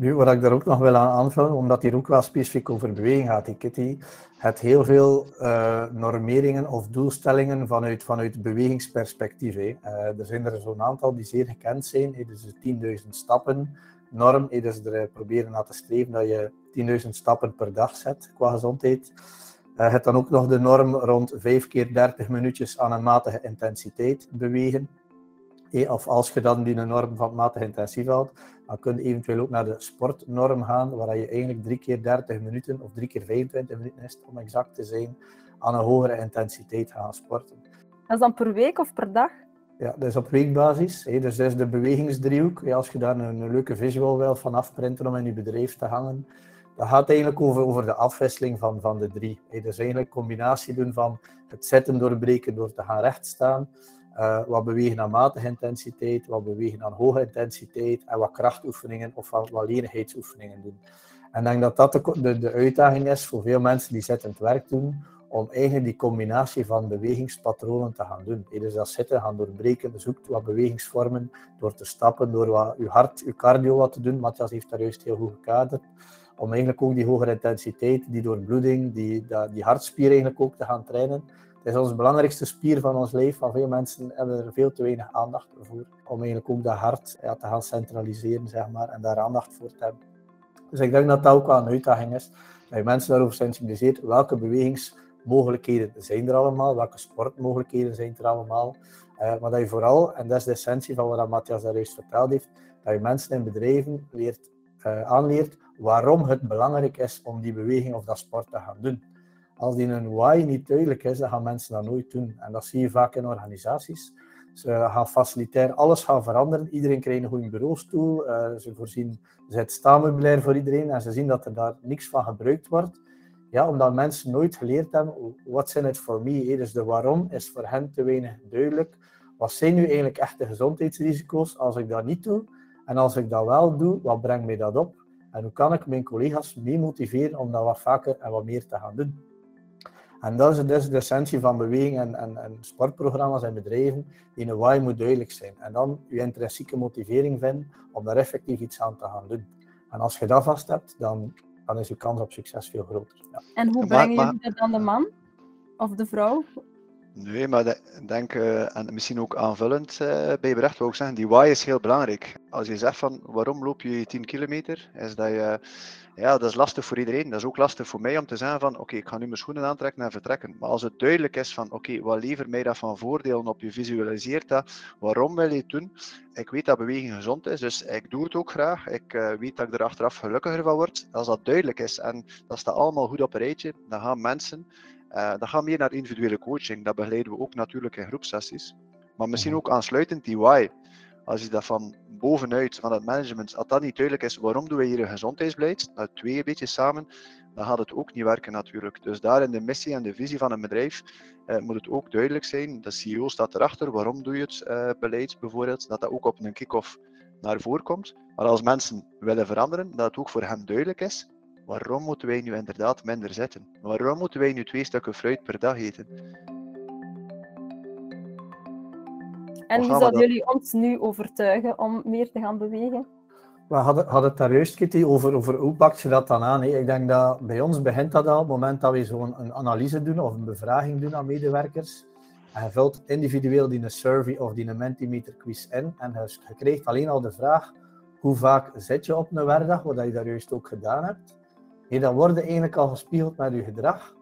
Nu, wat ik daar ook nog wil aan aanvullen, omdat hier ook wel specifiek over beweging gaat, die Kitty, het heel veel uh, normeringen of doelstellingen vanuit, vanuit bewegingsperspectief. Uh, er zijn er zo'n aantal die zeer gekend zijn, hè, dus de 10.000 stappen norm, hè, dus er proberen naar te streven dat je 10.000 stappen per dag zet qua gezondheid. Uh, het dan ook nog de norm rond 5 keer 30 minuutjes aan een matige intensiteit bewegen. Of als je dan die norm van matig intensief houdt, dan kun je eventueel ook naar de sportnorm gaan, waar je eigenlijk drie keer 30 minuten of drie keer 25 minuten is, om exact te zijn, aan een hogere intensiteit gaan sporten. Dat is dan per week of per dag? Ja, dat is op weekbasis. Dus dat is de bewegingsdriehoek. Als je daar een, leuke visual wil van afprinten om in je bedrijf te hangen, dat gaat eigenlijk over, over de afwisseling van, van de drie. Dus eigenlijk een combinatie doen van het zetten doorbreken door te gaan rechtstaan, uh, wat bewegen aan matige intensiteit, wat bewegen aan hoge intensiteit en wat krachtoefeningen of wat, wat lenigheidsoefeningen doen. En ik denk dat dat de, de, de, uitdaging is voor veel mensen die het werk doen, om eigenlijk die combinatie van bewegingspatronen te gaan doen. Dus dat zitten, gaan doorbreken, zoekt wat bewegingsvormen door te stappen, door wat, je hart, je cardio wat te doen. Matthias heeft daar juist heel goed gekaderd. Om eigenlijk ook die hogere intensiteit, die doorbloeding, die, die hartspier eigenlijk ook te gaan trainen. Het is onze belangrijkste spier van ons lijf. Van veel mensen hebben er veel te weinig aandacht voor. Om eigenlijk ook dat hart ja, te gaan centraliseren zeg maar, en daar aandacht voor te hebben. Dus ik denk dat dat ook wel een uitdaging is. Dat je mensen daarover sensibiliseert. Welke bewegingsmogelijkheden zijn er allemaal? Welke sportmogelijkheden zijn er allemaal? Uh, maar dat je vooral, en dat is de essentie van wat Matthias daar juist verteld heeft, dat je mensen in bedrijven leert, uh, aanleert waarom het belangrijk is om die beweging of dat sport te gaan doen. Als die een why niet duidelijk is, dan gaan mensen dat nooit doen. En dat zie je vaak in organisaties. Ze gaan facilitair alles gaan veranderen. Iedereen krijgt een goede bureaustoel. Uh, ze voorzien het staanmeubilair voor iedereen en ze zien dat er daar niks van gebruikt wordt. Ja, omdat mensen nooit geleerd hebben, what's in it for me? Dus de waarom is voor hen te weinig duidelijk. Wat zijn nu eigenlijk echte gezondheidsrisico's als ik dat niet doe? En als ik dat wel doe, wat brengt mij dat op? En hoe kan ik mijn collega's mee motiveren om dat wat vaker en wat meer te gaan doen? En dat is dus de essentie van beweging en, en, en, sportprogramma's en bedrijven. Die een why moet duidelijk zijn. En dan je intrinsieke motivering vinden om daar effectief iets aan te gaan doen. En als je dat vast hebt, dan, dan is je kans op succes veel groter. Ja. En hoe brengen jullie dat dan de man of de vrouw? Nee, maar denk, uh, en misschien ook aanvullend uh, bij je bericht, wil ik zeggen, die why is heel belangrijk. Als je zegt van waarom loop je 10 kilometer, is dat je ja, dat is lastig voor iedereen. Dat is ook lastig voor mij om te zeggen van oké, ik ga nu mijn schoenen aantrekken en vertrekken. Maar als het duidelijk is van oké, wat levert mij dat van voordelen op? Je visualiseert dat. Waarom wil je het doen? Ik weet dat beweging gezond is, dus ik doe het ook graag. Ik uh, weet dat ik er achteraf gelukkiger van word. Als dat duidelijk is en dat staat allemaal goed op een rijtje, dan gaan mensen, uh, dan gaan meer naar individuele coaching. Dat begeleiden we ook natuurlijk in groepsessies. Maar misschien mhm. ook aansluitend die why. Als je dat van bovenuit, van het management, als dat niet duidelijk is, waarom doen we hier een gezondheidsbeleid, dat twee een beetje samen, dan gaat het ook niet werken natuurlijk. Dus daar in de missie en de visie van een bedrijf eh, moet het ook duidelijk zijn. De CEO staat erachter, waarom doe je het uh, beleid bijvoorbeeld, dat dat ook op een kick-off naar voren komt. Maar als mensen willen veranderen, dat het ook voor hen duidelijk is, waarom moeten wij nu inderdaad minder zitten? Waarom moeten wij nu twee stukken fruit per dag eten? En hoe zouden jullie ons nu overtuigen om meer te gaan bewegen? We hadden, hadden het daar juist, Kitty, over, over hoe pak je dat dan aan. Hè? Ik denk dat bij ons begint dat al op het moment dat we zo'n een analyse doen of een bevraging doen aan medewerkers. En je vult individueel die een survey of die een Mentimeter quiz in. En je krijgt alleen al de vraag, hoe vaak zit je op een werkdag, wat je daar juist ook gedaan hebt. Hey, dan word je eigenlijk al gespiegeld met je gedrag.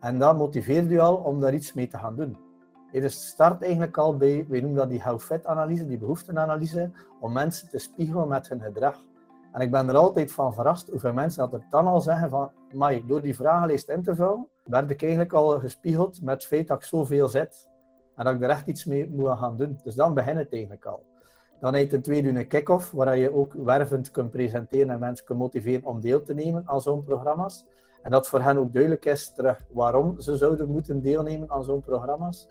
En dat motiveert je al om daar iets mee te gaan doen. Dus start eigenlijk al bij, we noemen dat die how fit analyse, die behoeftenanalyse, om mensen te spiegelen met hun gedrag. En ik ben er altijd van verrast hoeveel mensen dat dan al zeggen van, maar door die vragenlijst in te vullen, werd ik eigenlijk al gespiegeld met het feit dat ik zoveel zit. En dat ik er echt iets mee moet gaan doen. Dus dan begint het eigenlijk al. Dan je ten tweede een kick-off, waar je ook wervend kunt presenteren en mensen kunt motiveren om deel te nemen aan zo'n programma's. En dat voor hen ook duidelijk is terug waarom ze zouden moeten deelnemen aan zo'n programma's.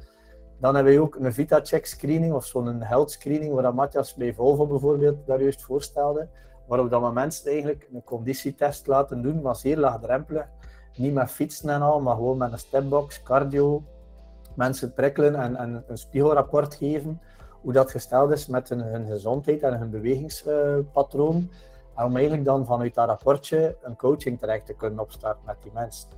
Dan hebben we ook een VitaCheck screening of zo'n health screening, waar Matthias bij Volvo bijvoorbeeld daar juist voorstelde. Waarop we mensen eigenlijk een conditietest laten doen, maar zeer laagdrempelig. Niet met fietsen en al, maar gewoon met een stepbox, cardio. Mensen prikkelen en, en een spiegelrapport geven hoe dat gesteld is met hun, gezondheid en hun bewegingspatroon. en om eigenlijk dan vanuit dat rapportje een coaching terecht te kunnen opstarten met die mensen.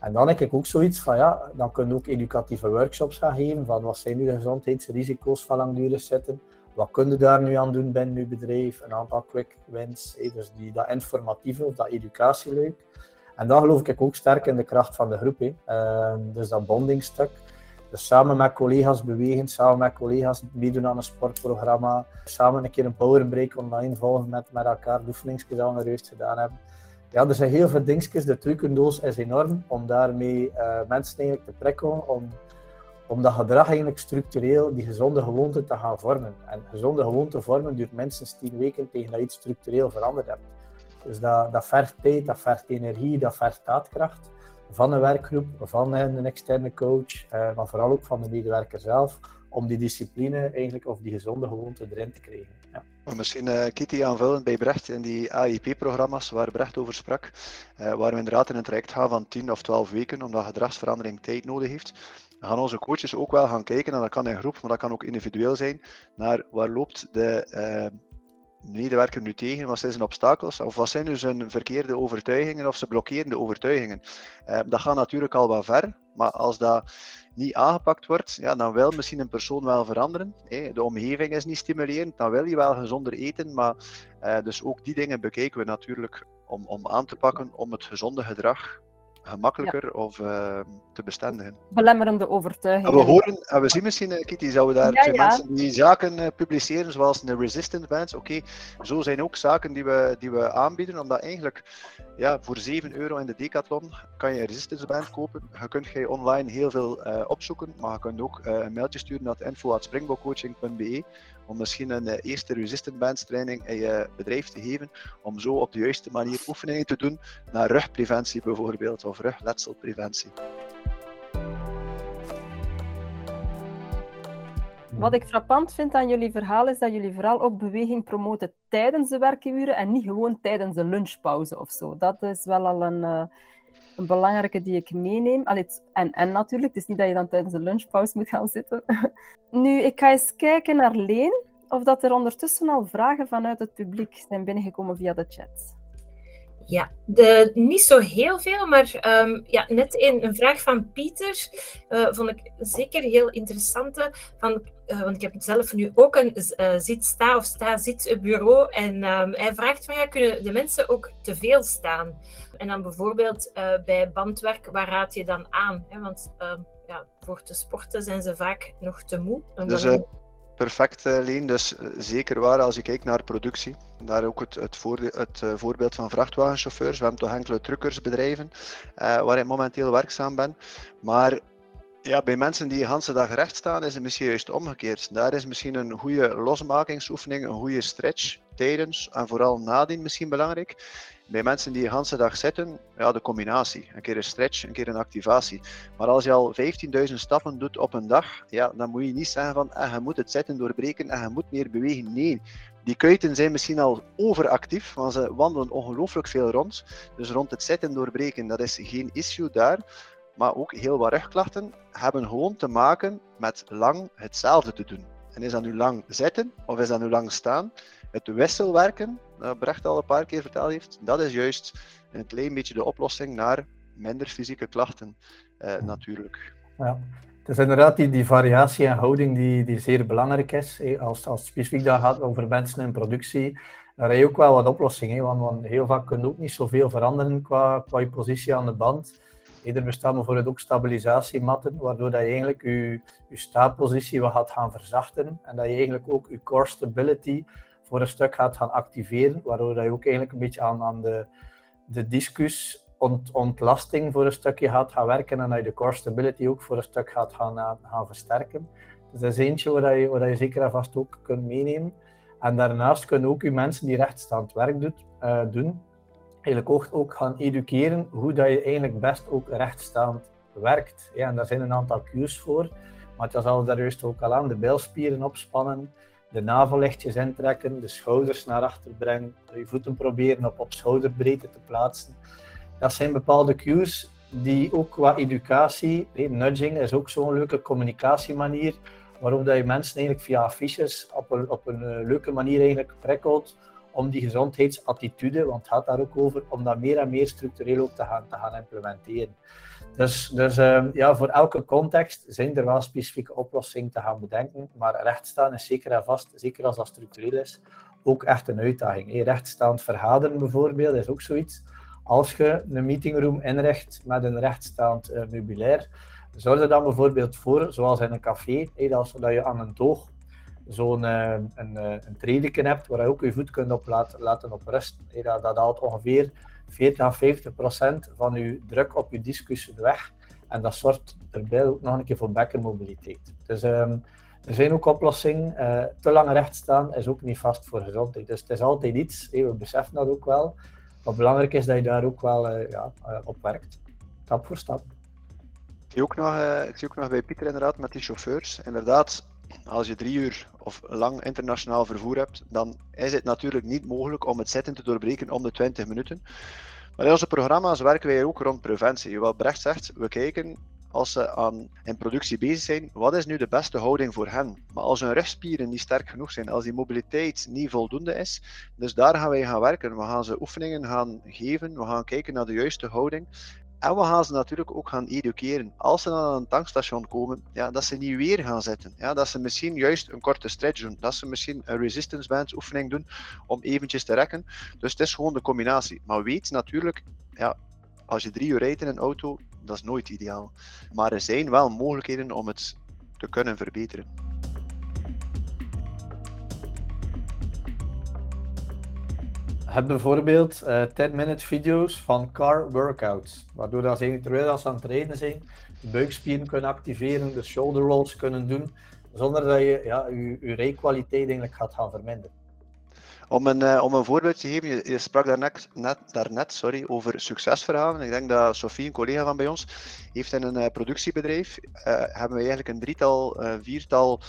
En dan heb ik ook zoiets van, ja, dan kunnen we ook educatieve workshops gaan geven van wat zijn nu de gezondheidsrisico's van langdurig zitten, wat kun je daar nu aan doen binnen je bedrijf, een aantal quick wins, dus die, dat informatieve of dat educatieleuk. En dan geloof ik ook sterk in de kracht van de groep. Uh, dus dat bondingstuk. Dus samen met collega's bewegen, samen met collega's meedoen aan een sportprogramma, samen een keer een powerbreak online volgen met, met elkaar, de we juist gedaan hebben. Ja, er zijn heel veel dingetjes. De trucendoos is enorm om daarmee uh, mensen eigenlijk te prikkelen, om, om dat gedrag eigenlijk structureel, die gezonde gewoonte te gaan vormen. En gezonde gewoonte vormen duurt minstens tien weken tegen dat je iets structureel veranderd hebt. Dus dat, dat vergt tijd, dat vergt energie, dat vergt daadkracht van een werkgroep, van een externe coach, uh, maar vooral ook van de medewerker zelf, om die discipline eigenlijk, of die gezonde gewoonte erin te krijgen. Ja. Misschien uh, Kitty aanvullend bij Brecht in die AIP-programma's waar Brecht over sprak, waar we inderdaad in een traject gaan van 10 of 12 weken, omdat gedragsverandering tijd nodig heeft. gaan onze coaches ook wel gaan kijken, en dat kan in groep, maar dat kan ook individueel zijn, naar waar loopt de medewerker nu tegen? Wat zijn zijn obstakels? Of wat zijn nu zijn verkeerde overtuigingen of zijn blokkerende overtuigingen? Uh, dat gaat natuurlijk al wat ver, maar als dat niet aangepakt wordt, ja, dan wil misschien een persoon wel veranderen. De omgeving is niet stimulerend, dan wil je wel gezonder eten, maar uh, dus ook die dingen bekijken we natuurlijk om, om aan te pakken om het gezonde gedrag gemakkelijker of uh, te bestendigen. Belemmerende overtuigingen. En we horen, en we zien misschien, uh, Kitty, zouden daar ja, ja. mensen die zaken uh, publiceren, zoals een resistant bands. Oké, okay, zo zijn ook zaken die we, die we aanbieden, omdat eigenlijk ja, voor 7 euro in de Decathlon kan je een resistance band kopen. Je kunt je online heel veel opzoeken, maar je kunt ook een mailtje sturen naar info.springbokcoaching.be om misschien een eerste resistant bands training in je bedrijf te geven, om zo op de juiste manier oefeningen te doen naar rugpreventie bijvoorbeeld, of rugletselpreventie. Wat ik frappant vind aan jullie verhaal is dat jullie vooral ook beweging promoten tijdens de werkuren en niet gewoon tijdens de lunchpauze of zo. Dat is wel al een, uh, een belangrijke die ik meeneem. Allee, en, en natuurlijk, het is niet dat je dan tijdens de lunchpauze moet gaan zitten. nu, ik ga eens kijken naar Leen, of dat er ondertussen al vragen vanuit het publiek zijn binnengekomen via de chat. Ja, de, niet zo heel veel, maar um, ja, net een, een, vraag van Pieter uh, vond ik zeker heel interessante. Van, uh, want ik heb zelf nu ook een uh, zit-sta of sta-zit bureau. En um, hij vraagt van ja, kunnen de mensen ook te veel staan? En dan bijvoorbeeld bij bandwerk, waar raad je dan aan? Hè? Want ehm, ja, voor te sporten zijn ze vaak nog te moe. Dus, perfect, Leen. Dus zeker waar als je kijkt naar productie. Daar ook het, het, voor, het voorbeeld van vrachtwagenchauffeurs. We hebben toch enkele truckersbedrijven waar ik momenteel werkzaam ben. Maar ja, bij mensen die de hele dag recht staan, is het misschien juist omgekeerd. Daar is misschien een goede losmakingsoefening, een goede stretch tijdens en vooral nadien misschien belangrijk. Bij mensen die de hele dag zitten, ja, de combinatie. Een keer een stretch, een keer een activatie. Maar als je al 15.000 stappen doet op een dag, ja, dan moet je niet zeggen van ah, je moet het zitten doorbreken en je moet meer bewegen. Nee, die kuiten zijn misschien al overactief, want ze wandelen ongelooflijk veel rond. Dus rond het zitten doorbreken, dat is geen issue daar. Maar ook heel wat rugklachten hebben gewoon te maken met lang hetzelfde te doen. En is dat nu lang zitten of is dat nu lang staan? Het wisselwerken, dat Brecht al een paar keer verteld heeft, dat is juist een klein beetje de oplossing naar minder fysieke klachten eh, natuurlijk. Ja. Het is inderdaad die, die variatie en houding die, die zeer belangrijk is. Als, als het specifiek dat gaat over mensen in productie, daar heb je ook wel wat oplossingen. Want, want, heel vaak kun je ook niet zoveel veranderen qua, qua je positie aan de band. Er bestaan bijvoorbeeld ook stabilisatiematten, waardoor dat je eigenlijk je, je staatpositie wat gaat gaan verzachten. En dat je eigenlijk ook je core stability voor een stuk gaat gaan activeren, waardoor je ook eigenlijk een beetje aan, aan de, de discus ont, ontlasting voor een stukje gaat gaan werken en dat je de core stability ook voor een stuk gaat gaan, eh, gaan versterken. Dus dat is eentje waar je, je zeker en vast ook kunt meenemen. En daarnaast kunnen ook je mensen die rechtstaand werk doet, uh, doen, eigenlijk ook, ook gaan educeren hoe dat je eigenlijk best ook rechtstaand werkt. Ja, en daar zijn een aantal cues voor, maar het is al daar juist ook al aan, de bilspieren opspannen, de navellichtjes intrekken, de schouders naar achter brengen, je voeten proberen op, op schouderbreedte te plaatsen. Dat zijn bepaalde cues die ook qua educatie, nudging is ook zo'n leuke communicatiemanier, waarop dat je mensen eigenlijk via affiches op een, op een eh, leuke manier eigenlijk prikkelt om die gezondheidsattitude, want het gaat daar ook over, om dat meer en meer structureel ook te gaan, te gaan implementeren. Dus, dus uh, ja, voor elke context zijn er wel specifieke oplossingen te gaan bedenken, maar rechtstaan is zeker en vast, zeker als dat structureel is, ook echt een uitdaging. Hey, rechtstaand vergaderen bijvoorbeeld is ook zoiets. Als je een meetingroom inricht met een rechtstaand uh, meubilair, zorg er dan bijvoorbeeld voor, zoals in een café, hey, dat, dat je aan een toog zo'n uh, een, uh, een hebt waar je ook je voet kunt op laten, laten op rusten. Dat, dat haalt ongeveer 40 à 50 procent van je druk op je discus weg. En dat zorgt erbij ook nog een keer voor bekkenmobiliteit. Dus um, er zijn ook oplossingen. Uh, te lang recht staan is ook niet vast voor gezondheid. Dus het is altijd iets, we beseffen dat ook wel. Wat belangrijk is dat je daar ook wel ja, op werkt, stap voor stap. Ik zie, ook nog, ik zie ook nog bij Pieter inderdaad met die chauffeurs. Inderdaad, als je drie uur of lang internationaal vervoer hebt, dan is het natuurlijk niet mogelijk om het zitten te doorbreken om de 20 minuten. Maar in onze programma's werken wij ook rond preventie. Wat Brecht zegt, we kijken als ze aan, in productie bezig zijn, wat is nu de beste houding voor hen? Maar als hun rugspieren niet sterk genoeg zijn, als die mobiliteit niet voldoende is, dus daar gaan wij gaan werken. We gaan ze oefeningen gaan geven, we gaan kijken naar de juiste houding. En we gaan ze natuurlijk ook gaan educeren. Als ze dan aan een tankstation komen, ja, dat ze niet weer gaan zitten. Ja, dat ze misschien juist een korte stretch doen. Dat ze misschien een resistance bands oefening doen om eventjes te rekken. Dus het is gewoon de combinatie. Maar weet natuurlijk, ja, als je drie uur rijdt in een auto, dat is nooit ideaal. Maar er zijn wel mogelijkheden om het te kunnen verbeteren. Heb bijvoorbeeld uh, 10-minute video's van car workouts, waardoor dat ze terwijl ze aan het rijden zijn, de buikspieren kunnen activeren, de shoulder rolls kunnen doen, zonder dat je ja, je, je rijkwaliteit eigenlijk gaat gaan verminderen. Om een, uh, om een voorbeeld te geven, je, je sprak daarnet, net, daarnet sorry, over succesverhalen. Ik denk dat Sophie, een collega van bij ons, heeft in een uh, productiebedrijf, hebben we eigenlijk een drietal, viertal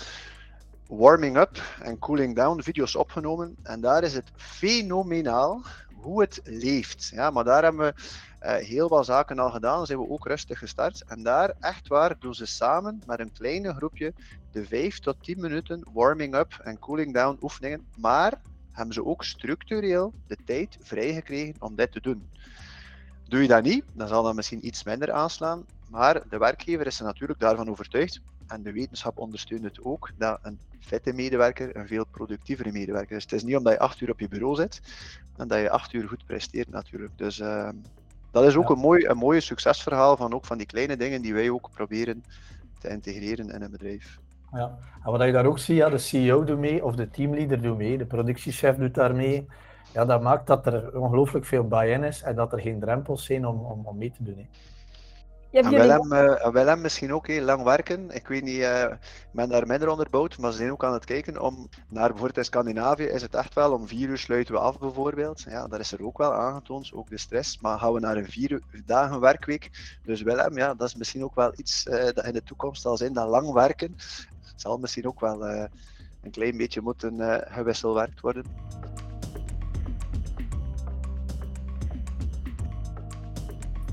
warming up en cooling down video's opgenomen. En daar is het fenomenaal hoe het leeft. Ja, maar daar hebben we uh, heel wat zaken al gedaan. Zijn we ook rustig gestart. En daar, echt waar, doen ze samen met een kleine groepje de 5 tot 10 minuten warming up en cooling down oefeningen. Maar hebben ze ook structureel de tijd vrijgekregen om dit te doen. Doe je dat niet, dan zal dat misschien iets minder aanslaan. Maar de werkgever is er natuurlijk daarvan overtuigd en de wetenschap ondersteunt het ook, dat een vette medewerker een veel productievere medewerker is. Het is niet omdat je acht uur op je bureau zit en dat je acht uur goed presteert natuurlijk. Dus uh, dat is ook een, mooi, een mooie succesverhaal van, ook van die kleine dingen die wij ook proberen te integreren in een bedrijf. Ja, en wat je daar ook ziet, ja, de CEO doet mee, of de teamleader doet mee, de productiechef doet daar mee. Ja, dat maakt dat er ongelooflijk veel buy-in is en dat er geen drempels zijn om, om, om mee te doen. Hè. Ja, en Willem, uh, Willem misschien ook heel lang werken. Ik weet niet, uh, ik ben daar minder onderbouwd, maar ze zijn ook aan het kijken om naar bijvoorbeeld in Scandinavië is het echt wel om vier uur sluiten we af bijvoorbeeld. Ja, dat is er ook wel aangetoond, ook de stress. Maar gaan we naar een vier dagen werkweek. Dus Willem, ja, dat is misschien ook wel iets uh, dat in de toekomst zal zijn, dat lang werken zal misschien ook wel een klein beetje moeten gewisselwerkt worden.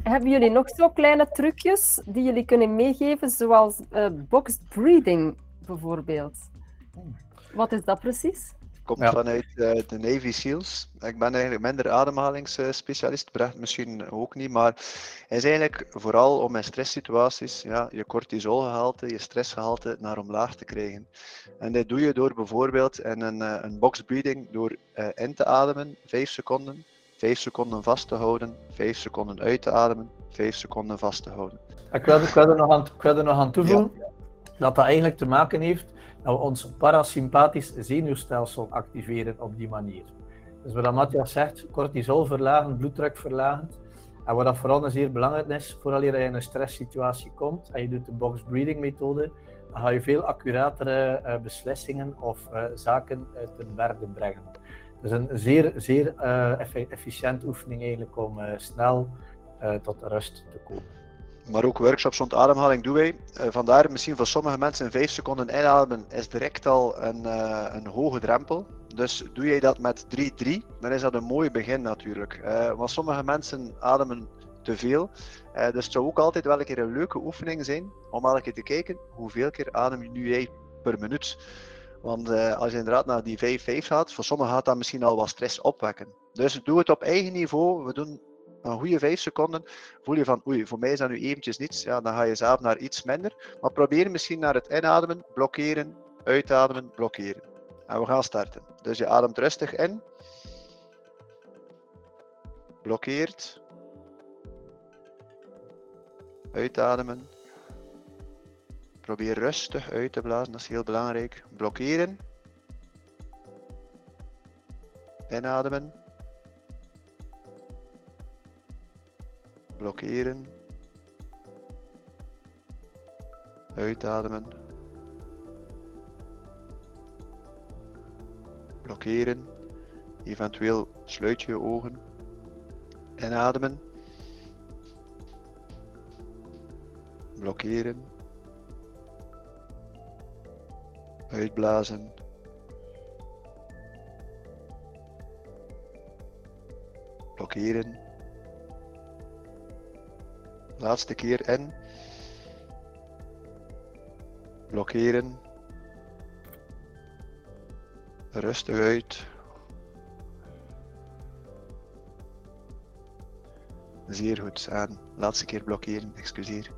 Hebben jullie nog zo kleine trucjes die jullie kunnen meegeven, zoals uh, boxed breathing bijvoorbeeld? Wat is dat precies? Komt ja. vanuit uh, de Navy SEALs. Ik ben eigenlijk minder ademhalingsspecialist, Brecht misschien ook niet, maar het is eigenlijk vooral om in stresssituaties ja, je cortisolgehalte, je stressgehalte naar omlaag te krijgen. En dit doe je door bijvoorbeeld in een, uh, een box breathing door uh, in te ademen, 5 seconden, 5 seconden vast te houden, 5 seconden uit te ademen, 5 seconden vast te houden. Ik wil, ik wil, er, nog aan, ik wil er nog aan toevoegen ja. dat dat eigenlijk te maken heeft dat we ons parasympathisch zenuwstelsel activeren op die manier. Dus wat Matthias zegt, cortisol verlagen, bloeddruk verlagen. En wat dat vooral zeer belangrijk is, vooral je in een stresssituatie komt en je doet de box breathing methode, dan ga je veel accuratere uh, beslissingen of uh, zaken uit de bergen brengen. Dus een zeer, zeer uh, efficiënt oefening eigenlijk om snel tot rust te komen maar ook workshops rond ademhaling doen wij. Vandaar misschien voor sommige mensen 5 seconden inademen is direct al een, een hoge drempel. Dus doe jij dat met 3-3, dan is dat een mooi begin natuurlijk. Want sommige mensen ademen te veel. dus het zou ook altijd wel een keer een leuke oefening zijn om elke keer te kijken hoeveel keer adem je nu jij per minuut. Want als je inderdaad naar die 5-5 gaat, voor sommigen gaat dat misschien al wat stress opwekken. Dus doe het op eigen niveau. We doen een goede 5 seconden voel je van oei, voor mij is dat nu eventjes niets, ja, dan ga je zelf naar iets minder. Maar probeer misschien naar het inademen, blokkeren, uitademen, blokkeren. En we gaan starten. Dus je ademt rustig in. Blokkeert. Uitademen. Probeer rustig uit te blazen, dat is heel belangrijk. Blokkeren. Inademen. blokkeren, uitademen, blokkeren, eventueel sluit je ogen, inademen, blokkeren, uitblazen. Blokkeren. Laatste keer in. Blokkeren. Rustig uit. Zeer goed. Aan. Laatste keer blokkeren, excuseer.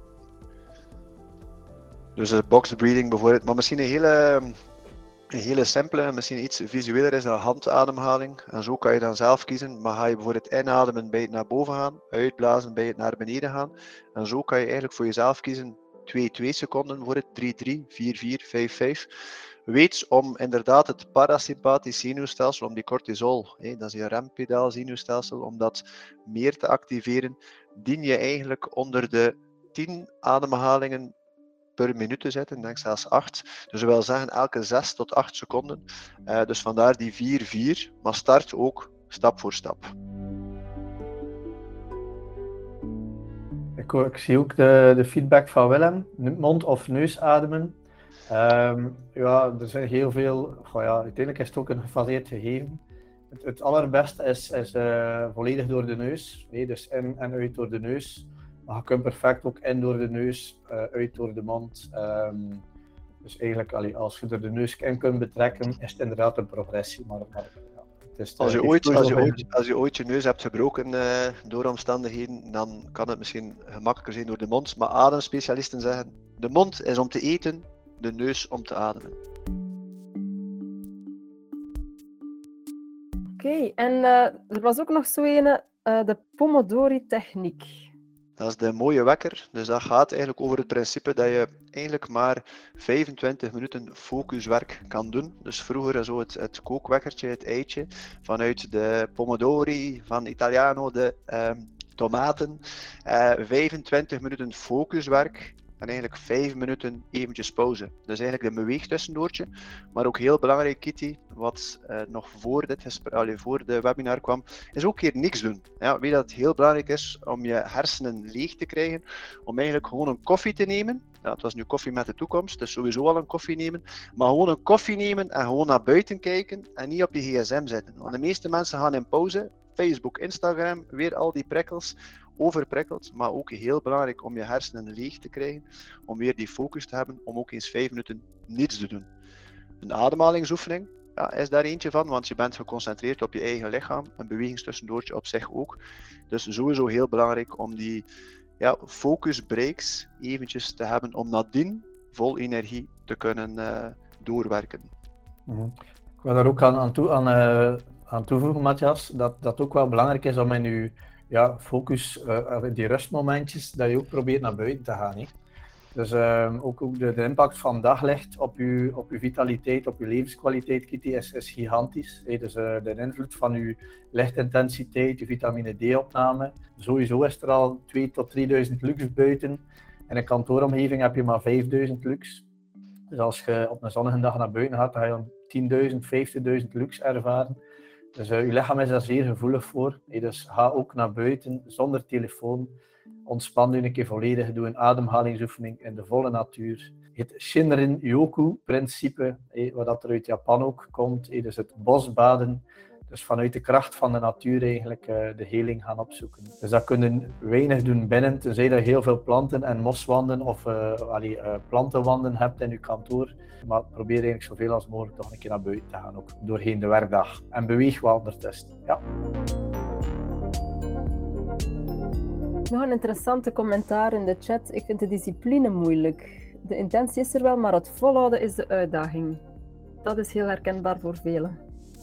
Dus de box breathing bijvoorbeeld, maar misschien een hele een hele simpele, misschien iets visueler is dat handademhaling. En zo kan je dan zelf kiezen. Maar ga je bijvoorbeeld inademen bij het naar boven gaan, uitblazen bij het naar beneden gaan. En zo kan je eigenlijk voor jezelf kiezen 2, 2 seconden voor het 3, 3, 4, 4, 5, 5. Weet om inderdaad het parasympathisch zenuwstelsel, om die cortisol, dat is je rempedaal zenuwstelsel, om dat meer te activeren, dien je eigenlijk onder de 10 ademhalingen per minuut te zetten, denk zelfs 8. Dus dat wil zeggen elke 6 tot 8 seconden. Uh, dus vandaar die 4-4, maar start ook stap voor stap. Ik, zie ook de, de, feedback van Willem, mond- of neusademen. Um, ja, er zijn heel veel, ja, uiteindelijk is het ook een gefaseerd gegeven. Het, het allerbeste is, is uh, volledig door de neus, nee, dus in en uit door de neus. Maar je kunt perfect ook in door de neus, uh, uit door de mond. Um, dus eigenlijk, allee, als je er de neus in kunt betrekken, is het inderdaad een progressie. Maar, maar ja, het is, als, je ooit, als, je ooit, als je ooit je neus hebt gebroken uh, door omstandigheden, dan kan het misschien gemakkelijker zijn door de mond. Maar ademspecialisten zeggen, de mond is om te eten, de neus om te ademen. Oké, okay, en uh, er was ook nog zo een, uh, de Pomodori-techniek. Dat is de mooie wekker. Dus dat gaat eigenlijk over het principe dat je eigenlijk maar 25 minuten focuswerk kan doen. Dus vroeger zo het, het kookwekkertje, het eitje, vanuit de pomodori, van Italiano, de um, tomaten. Uh, eh, 25 minuten focuswerk en eigenlijk 5 minuten eventjes pauze. Dus eigenlijk een beweegtussendoortje. Maar ook heel belangrijk, Kitty, wat uh, nog voor, dit voor de webinar kwam, is ook keer niks doen. Ja, weet dat het heel belangrijk is om je hersenen leeg te krijgen, om eigenlijk gewoon een koffie te nemen. Ja, het was nu koffie met de toekomst, dus sowieso al een koffie nemen. Maar gewoon een koffie nemen en gewoon naar buiten kijken en niet op je gsm zitten. Want de meeste mensen gaan in pauze, Facebook, Instagram, weer al die prikkels overprikkeld, maar ook heel belangrijk om je hersenen leeg te krijgen, om weer die focus te hebben, om ook eens vijf minuten niets te doen. Een ademhalingsoefening ja, is daar eentje van, want je bent geconcentreerd op je eigen lichaam, een bewegingstussendoortje op zich ook. Dus sowieso heel belangrijk om die ja, focus breaks eventjes te hebben, om nadien vol energie te kunnen uh, doorwerken. Mhm. Ik wil daar ook aan, aan, toe, aan, uh, aan toevoegen, Matthias, dat dat ook wel belangrijk is om in je ja, focus, uh, die rustmomentjes, dat je ook probeert naar buiten te gaan. Hè. Dus ehm, ook, ook de, de, impact van daglicht op je, op uw vitaliteit, op je levenskwaliteit, Kitty, is, is gigantisch. dus uh, de invloed van uw lichtintensiteit, je vitamine D-opname. Sowieso is er al 2 tot 3000 lux buiten. In een kantooromgeving heb je maar 5000 lux. Dus als je op een zonnige dag naar buiten gaat, dan ga je 10.000, 50.000 lux ervaren. Dus uh, je lichaam is daar zeer gevoelig voor. dus ga ook naar buiten zonder telefoon Ontspan je een keer volledig. Doe een ademhalingsoefening in de volle natuur. Het Shinrin-yoku-principe, wat dat er uit Japan ook komt, dus het bosbaden. Dus vanuit de kracht van de natuur eigenlijk uh, de heling gaan opzoeken. Dus dat kunnen weinig doen binnen, tenzij je heel veel planten en moswanden of uh, allee, plantenwanden hebt in je kantoor. Maar probeer eigenlijk zoveel als mogelijk toch een keer naar buiten te gaan, ook doorheen de werkdag. En beweeg wat ondertussen. Ja. Nog een interessante commentaar in de chat. Ik vind de discipline moeilijk. De intentie is er wel, maar het volhouden is de uitdaging. Dat is heel herkenbaar voor velen.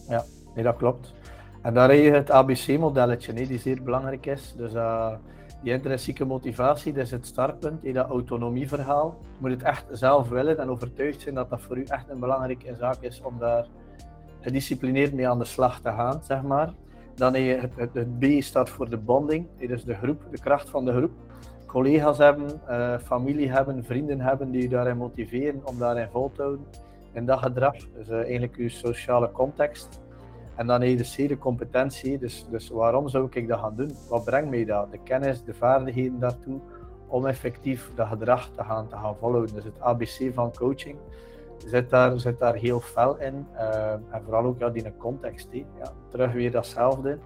Ja, nee, dat klopt. En daar heb je het ABC-modelletje, die zeer belangrijk is. Dus uh, die intrinsieke motivatie, dat is het startpunt, dat autonomieverhaal. Je moet het echt zelf willen en overtuigd zijn dat dat voor u echt een belangrijke zaak is om daar gedisciplineerd mee aan de slag te gaan, zeg maar. Dan je het, het, B staat voor de bonding, dus de groep, de kracht van de groep. Collega's hebben, uh, familie hebben, vrienden hebben die je daarin motiveren om daarin vol te houden. In dat gedrag, dus eigenlijk je sociale context. En dan heb je de competentie. Dus, dus waarom zou ik dat gaan doen? Wat brengt mij dat? De kennis, de vaardigheden daartoe om effectief dat gedrag te gaan, te gaan volhouden. Dus het ABC van coaching zit daar, zit daar heel fel in. Uh, en vooral ook ja, die context. Ja, terug weer datzelfde.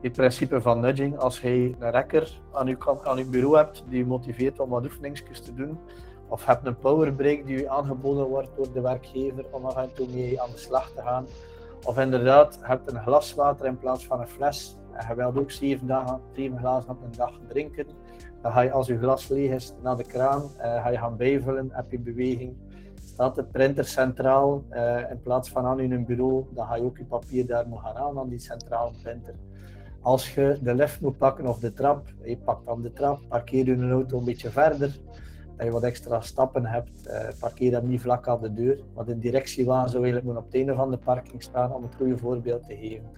Het principe van nudging. Als je een rekker aan je, aan je bureau hebt die je motiveert om wat oefeningsjes te doen, of hebt een powerbreak die je aangeboden wordt door de werkgever om af en toe mee aan de slag te gaan, of inderdaad, hebt een glas water in plaats van een fles. En je wilt ook zeven, dagen, zeven glazen op een dag drinken, dan ga je als je glas leeg is naar de kraan, uh, ga je gaan bijvullen, heb je beweging. Staat de printer centraal uh, in plaats van aan in een bureau, dan ga je ook je papier daar moeten gaan aan, aan die centrale printer. Als je de lift moet pakken of de trap, je pakt dan de trap, parkeer je auto een beetje verder, dat je wat extra stappen hebt, uh, parkeer dan niet vlak aan de deur, want de directiewaan zou eigenlijk moeten op het einde van de parking staan om het goede voorbeeld te geven.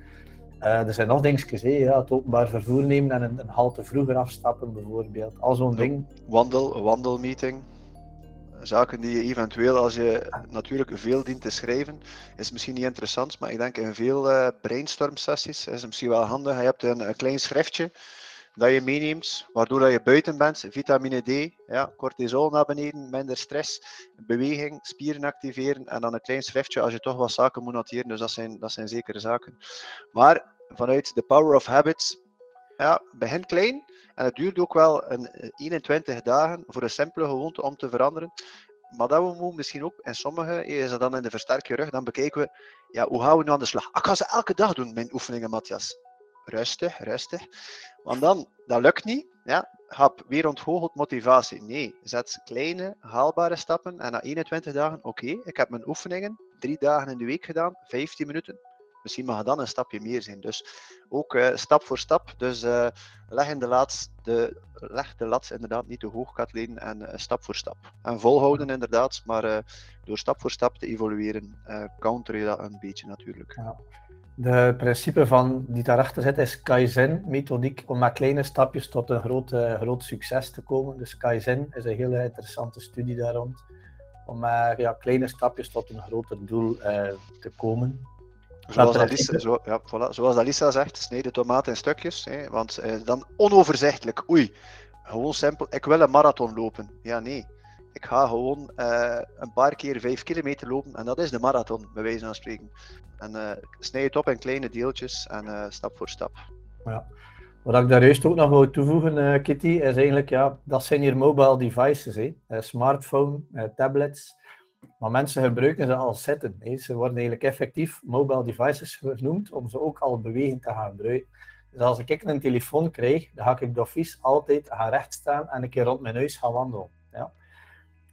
Uh, er zijn nog dingetjes, hè, ja, het openbaar vervoer nemen en een, een halte vroeger afstappen bijvoorbeeld. Al zo'n ding. Wandel, wandelmeeting zaken die je eventueel, als je natuurlijk veel dient te schrijven, is misschien niet interessant, maar ik denk in veel uh, brainstorm sessies is het misschien wel handig. Je hebt een, een, klein schriftje dat je meeneemt, waardoor dat je buiten bent, vitamine D, ja, cortisol naar beneden, minder stress, beweging, spieren activeren en dan een klein schriftje als je toch wat zaken moet noteren. Dus dat zijn, dat zijn zekere zaken. Maar vanuit de power of habits, ja, begin klein en het duurt ook wel een 21 eh, dagen voor een simpele gewoonte om te veranderen. Maar dat we misschien ook, en sommigen is dat dan in de versterk rug, dan bekijken we, ja, hoe gaan we nu aan de slag? Ah, ik ga ze elke dag doen, mijn oefeningen, Matthias. Rustig, rustig. Want dan, dat lukt niet. Ja, hap, weer onthoogeld motivatie. Nee, zet kleine, haalbare stappen. En na 21 dagen, oké, ik heb mijn oefeningen drie dagen in de week gedaan, 15 minuten. Misschien mag het dan een stapje meer zijn. Dus ook uh, stap voor stap. Dus uh, leg, in de lat, de, leg de lat inderdaad niet te hoog, Kathleen, en uh, stap voor stap. En volhouden inderdaad, maar door stap voor stap te evolueren, counter je dat een beetje natuurlijk. Ja. De principe van die daarachter zit is Kaizen-methodiek, om met kleine stapjes tot een groot, groot succes te komen. Dus Kaizen is een hele interessante studie daar rond, om met ja, kleine stapjes tot een groter doel te komen. Zoals Alissa, zo, ja, voilà. Zoals Alissa zegt, snijd de tomaten in stukjes. Hè, want eh, dan onoverzichtelijk. Oei, gewoon simpel. Ik wil een marathon lopen. Ja, nee. Ik ga gewoon uh, een paar keer vijf kilometer lopen. En dat is de marathon, bij wijze van spreken. En uh, snijd het op in kleine deeltjes en uh, stap voor stap. Ja. Wat ik daar juist ook nog wil toevoegen, Kitty, is eigenlijk, ja, dat zijn hier mobile devices. Hè. smartphone, tablets. Maar mensen gebruiken ze al zitten. Ze worden eigenlijk effectief mobile devices genoemd om ze ook al bewegend te gaan gebruiken. Dus als ik een telefoon krijg, dan ga ik dofies altijd gaan recht staan en een keer rond mijn huis gaan wandelen.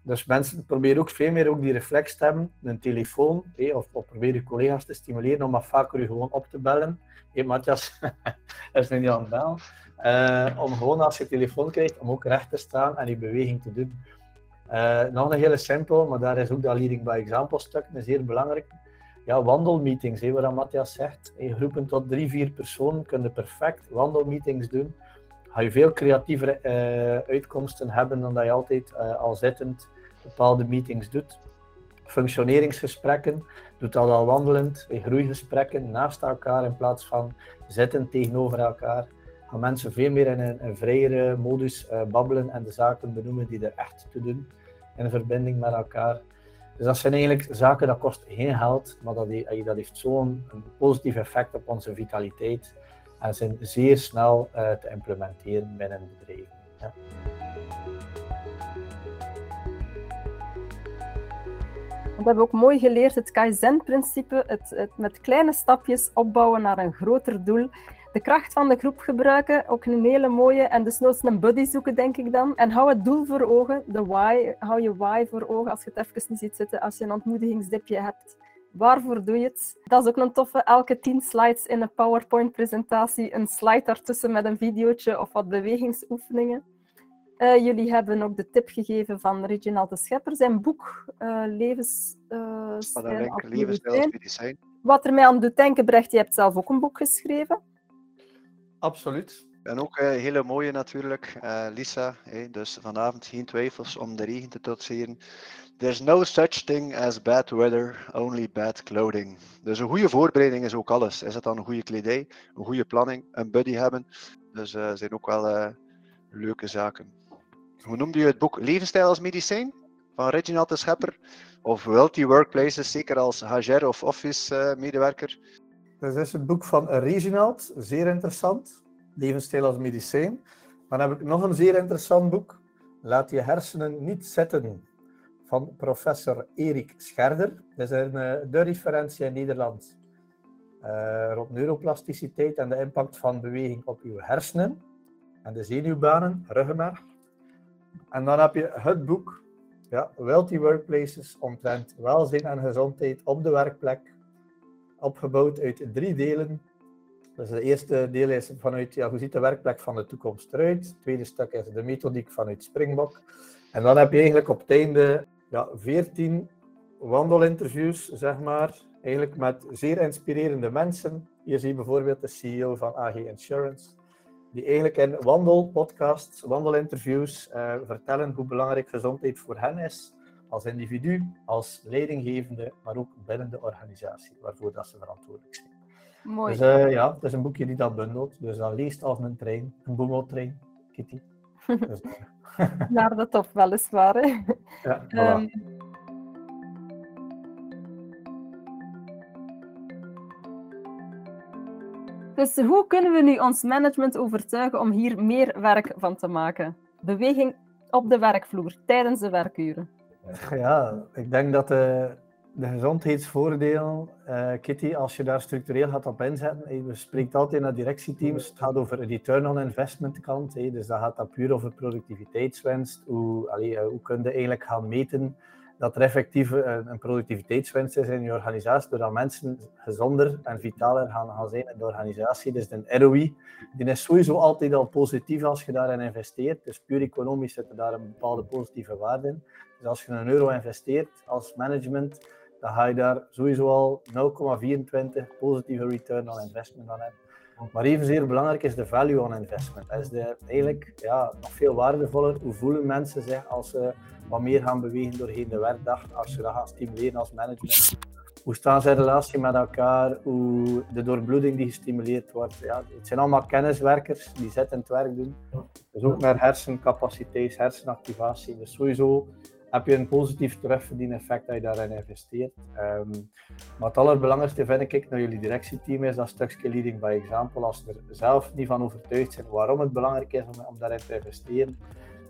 Dus mensen proberen ook veel meer ook die reflex te hebben, een telefoon, of, of je collega's te stimuleren om wat vaker je gewoon op te bellen. Hé, Matthias, is nu niet aan het bellen. Uh, om gewoon als je telefoon krijgt, om ook recht te staan en die beweging te doen. Uh, nog een hele simpel, maar daar is ook dat leading by example stuk een zeer belangrijk. Ja, wandelmeetings, hè, wat Matthias zegt. In groepen tot drie, vier personen kunnen perfect wandelmeetings doen. Ga je veel creatievere uh, uitkomsten hebben dan dat je altijd uh, al zittend bepaalde meetings doet. Functioneringsgesprekken, doet dat al wandelend, groeigesprekken naast elkaar in plaats van zitten tegenover elkaar. Gaan mensen veel meer in een, een vrijere modus uh, babbelen en de zaken benoemen die er echt te doen in verbinding met elkaar. Dus dat zijn eigenlijk zaken dat kost geen geld, maar dat, dat heeft zo'n positief effect op onze vitaliteit en zijn zeer snel uh, te implementeren binnen bedrijven. Ja. We hebben ook mooi geleerd het Kaizen-principe, het, het, met kleine stapjes opbouwen naar een groter doel. De kracht van de groep gebruiken, ook een hele mooie. En dus nooit een buddy zoeken, denk ik dan. En hou het doel voor ogen, de why. Hou je why voor ogen als je het even niet ziet zitten, als je een ontmoedigingsdipje hebt. Waarvoor doe je het? Dat is ook een toffe. Elke tien slides in een PowerPoint-presentatie, een slide daartussen met een videootje of wat bewegingsoefeningen. Uh, jullie hebben ook de tip gegeven van Reginald de Schepper, zijn boek uh, Levensstijl uh. Wat er mij aan doet denken, Brecht, je hebt zelf ook een boek geschreven. Absoluut. En ook een hele mooie natuurlijk, Lisa. Hey, dus vanavond geen twijfels om de regen te trotseren. There's no such thing as bad weather, only bad clothing. Dus een goede voorbereiding is ook alles. Is het dan een goede kledij, een goede planning, een buddy hebben? Dus uh, zijn ook wel leuke zaken hoe noemde je het boek? Levensstijl als medicijn van Reginald de Schepper. Of Wealthy Workplaces, zeker als HR of office-medewerker. dat is het boek van Reginald, zeer interessant. Levensstijl als medicijn. Dan heb ik nog een zeer interessant boek. Laat je hersenen niet zitten. Van professor Erik Scherder. Dat is een, eh, de referentie in Nederland. Uh, rond neuroplasticiteit en de impact van beweging op uw hersenen en de zenuwbanen, ruggenmerg. En dan heb je het boek, ja, Wealthy Workplaces, omtrent welzijn en gezondheid op de werkplek. Opgebouwd uit drie delen. Dus het eerste deel is vanuit, ja, hoe ziet de werkplek van de toekomst eruit? Het tweede stuk is de methodiek vanuit Springbok. En dan heb je eigenlijk op het einde ja, 14 wandelinterviews, zeg maar. Eigenlijk met zeer inspirerende mensen. Hier zie je bijvoorbeeld de CEO van AG Insurance die eigenlijk in wandelpodcasts, wandelinterviews uh, vertellen hoe belangrijk gezondheid voor hen is, als individu, als leidinggevende, maar ook binnen de organisatie waarvoor dat ze verantwoordelijk zijn. Mooi. Dus uh, ja, het is een boekje die dat bundelt, dus dat leest als een trein, een boemeltrein, Kitty. Dus, Naar de top, weliswaar. Hè. Ja, voilà. um, Dus hoe kunnen we nu ons management overtuigen om hier meer werk van te maken? Beweging op de werkvloer tijdens de werkuren. Ja, ik denk dat de, de gezondheidsvoordeel, uh, Kitty, als je daar structureel gaat op inzetten, we spreken altijd naar directieteams, het gaat over return on investment kant, dus dat gaat dat puur over productiviteitswinst. Hoe, allee, hoe kun je eigenlijk gaan meten dat er effectief een, een, productiviteitswinst is in je organisatie, doordat mensen gezonder en vitaler gaan, gaan zijn in de organisatie. Dus de ROI, die is sowieso altijd al positief als je daarin investeert. Dus puur economisch zit er daar een bepaalde positieve waarde in. Dus als je een euro investeert als management, dan ga je daar sowieso al 0,24 positieve return on investment aan hebben. Maar evenzeer belangrijk is de value on investment. Dat is de, eigenlijk ja, nog veel waardevoller. Hoe voelen mensen zich als ze wat meer gaan bewegen doorheen de werkdag, als ze dat gaan stimuleren als management? Hoe staan ze in relatie met elkaar? Hoe de doorbloeding die gestimuleerd wordt. Ja, het zijn allemaal kenniswerkers die zitten het werk doen. Dus ook naar hersencapaciteit, hersenactivatie. Dus sowieso heb je een positief terugverdieneffect dat je daarin investeert. Um, maar het allerbelangrijkste vind ik naar jullie directieteam is dat stukje leading by example. Als ze er zelf niet van overtuigd zijn waarom het belangrijk is om, daarin te investeren,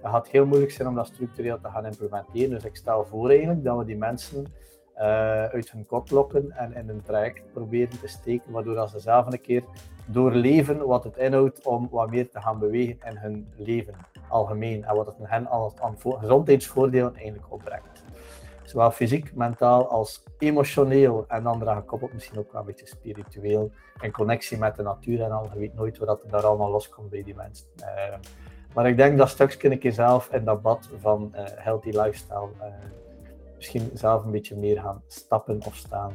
dan gaat het heel moeilijk zijn om dat structureel te gaan implementeren. Dus ik stel voor eigenlijk dat we die mensen uh, uit hun kot lokken en in een traject proberen te steken, waardoor ze zelf een keer doorleven wat het inhoudt om wat meer te gaan bewegen in hun leven algemeen en wat het hen aan, aan gezondheidsvoordelen eigenlijk opbrengt. Zowel fysiek, mentaal als emotioneel en dan eraan gekoppeld misschien ook wel een beetje spiritueel in connectie met de natuur en al. Je weet nooit wat er daar allemaal loskomt bij die mensen. Uh, Maar ik denk dat stukje een keer zelf in dat bad van uh, healthy lifestyle uh, misschien zelf een beetje meer gaan stappen of staan.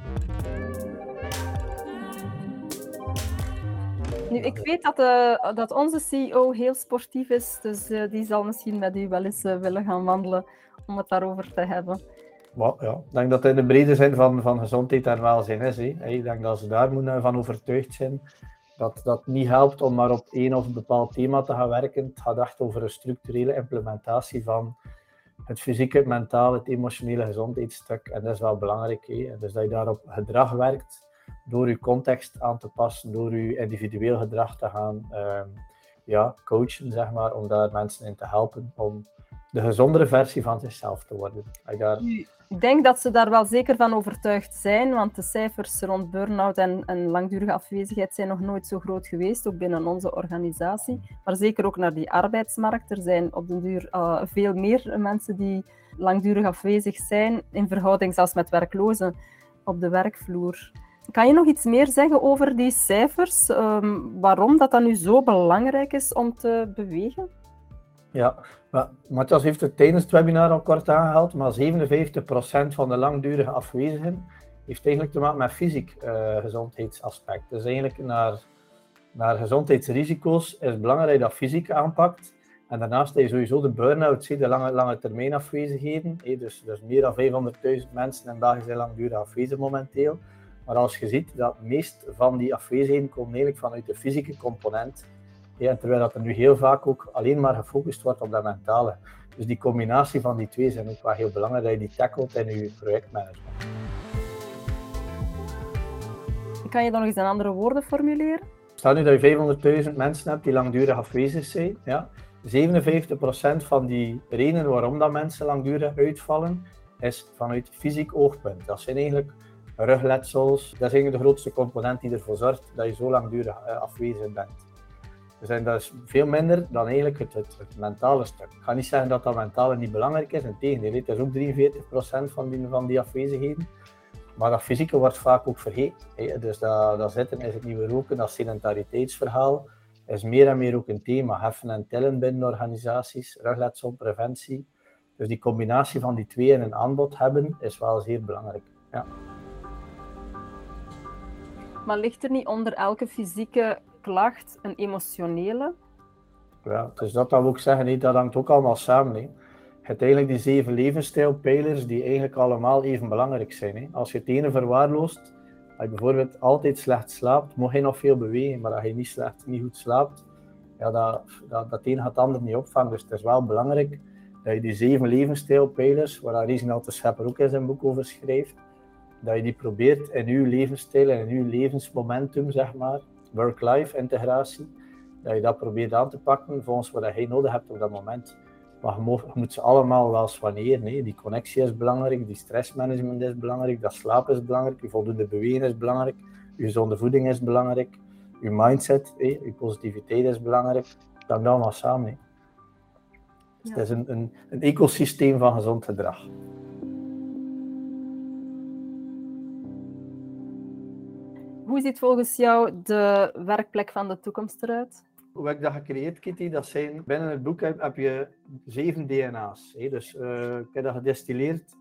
Nu, ik weet dat, uh, dat onze CEO heel sportief is, dus die zal misschien met u wel eens willen gaan wandelen om het daarover te hebben. Maar, ja, ik denk dat het in de brede zin van, van gezondheid en welzijn is. Hè. Ik denk dat ze daar moeten van overtuigd zijn dat dat niet helpt om maar op één of een bepaald thema te gaan werken. Het gaat echt over een structurele implementatie van het fysieke, het mentale, het emotionele gezondheidsstuk. En dat is wel belangrijk. Hè? Dus dat je daar op gedrag werkt, door je context aan te passen, door je individueel gedrag te gaan uh, ja, coachen, zeg maar, om daar mensen in te helpen om de gezondere versie van zichzelf te worden. Ik denk dat ze daar wel zeker van overtuigd zijn, want de cijfers rond burn-out en, langdurige afwezigheid zijn nog nooit zo groot geweest, ook binnen onze organisatie. Maar zeker ook naar die arbeidsmarkt. Er zijn op den duur uh, veel meer mensen die langdurig afwezig zijn, in verhouding zelfs met werklozen op de werkvloer. Kan je nog iets meer zeggen over die cijfers? Um, waarom dat dan nu zo belangrijk is om te bewegen? Ja, Matthias heeft het tijdens het webinar al kort aangehaald, maar 57% van de langdurige afwezigen heeft eigenlijk te maken met fysiek uh, gezondheidsaspect. Dus eigenlijk naar, naar gezondheidsrisico's is het belangrijk dat fysiek aanpakt. En daarnaast heb je sowieso de burn-out, de lange, lange termijn afwezigheden. Dus, dus meer dan 500.000 mensen in België zijn langdurig afwezig momenteel. Maar als je ziet dat meest van die afwezigheden komen eigenlijk vanuit de fysieke component ja, terwijl dat er nu heel vaak ook alleen maar gefocust wordt op dat mentale. Dus die combinatie van die twee zijn ook wel heel belangrijk dat je die tackelt in je projectmanagement. Kan je dan nog eens in andere woorden formuleren? Stel nu dat je 500.000 mensen hebt die langdurig afwezig zijn. Ja. 57% van die redenen waarom dat mensen langdurig uitvallen, is vanuit fysiek oogpunt. Dat zijn eigenlijk rugletsels. Dat is eigenlijk de grootste component die ervoor zorgt dat je zo langdurig eh, afwezig bent. Dus dat is veel minder dan eigenlijk het, mentale stuk. Ik ga niet zeggen dat dat mentale niet belangrijk is, integendeel, het is ook 43% van die, van die afwezigheden. Maar dat fysieke wordt vaak ook vergeten. Dus dat, dat zitten is het nieuwe roken, dat sedentariteitsverhaal is meer en meer ook een thema. Heffen en tellen binnen organisaties, rugletselpreventie. Dus die combinatie van die twee in een aanbod hebben is wel zeer belangrijk. Ja. Maar ligt er niet onder elke fysieke klacht een emotionele? Ja, dus dat wil ik zeggen, dat hangt ook allemaal samen. Je hebt eigenlijk die zeven levensstijlpijlers die eigenlijk allemaal even belangrijk zijn. Als je het ene verwaarloost, als je bijvoorbeeld altijd slecht slaapt, moet je nog veel bewegen, maar als je niet slecht, niet goed slaapt, ja, dat, dat, dat een gaat het ander niet opvangen. Dus het is wel belangrijk dat je die zeven levensstijlpijlers, waar Reginald de Schepper ook in zijn boek over schrijft, dat je die probeert in je levensstijl en in je levensmomentum, zeg maar, work-life integratie, dat je dat probeert aan te pakken volgens wat je nodig hebt op dat moment. Maar je, moet ze allemaal wel soigneren. Nee. Die connectie is belangrijk, die stressmanagement is belangrijk, dat slaap is belangrijk, je voldoende bewegen is belangrijk, je gezonde voeding is belangrijk, je mindset, je positiviteit is belangrijk. Dat hangt allemaal samen. Dus het is een, een, een ecosysteem van gezond gedrag. Hoe ziet volgens jou de werkplek van de toekomst eruit? Hoe heb ik dat gecreëerd, Kitty? Dat zijn, binnen het boek heb, je zeven DNA's. Hè? Dus uh, ik heb dat gedestilleerd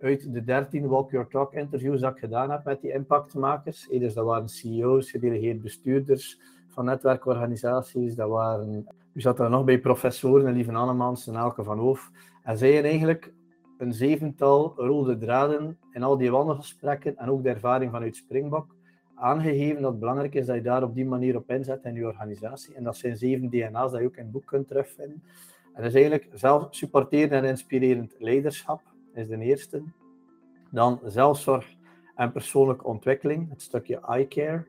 uit de 13 Walk Your Talk interviews dat ik gedaan heb met die impactmakers. Dus dat waren CEO's, gedelegeerd bestuurders van netwerkorganisaties. Dat waren, u zat er nog bij professoren, Lieve Annemans en Elke van Hoof. En zij hebben eigenlijk een zevental rode draden in al die wandelgesprekken en ook de ervaring vanuit Springbok aangegeven dat het belangrijk is dat je daar op die manier op inzet in je organisatie. En dat zijn zeven DNA's dat je ook in het boek kunt terugvinden. En dat is eigenlijk zelf supporteren en inspirerend leiderschap, is de eerste. Dan zelfzorg en persoonlijke ontwikkeling, het stukje eye-care.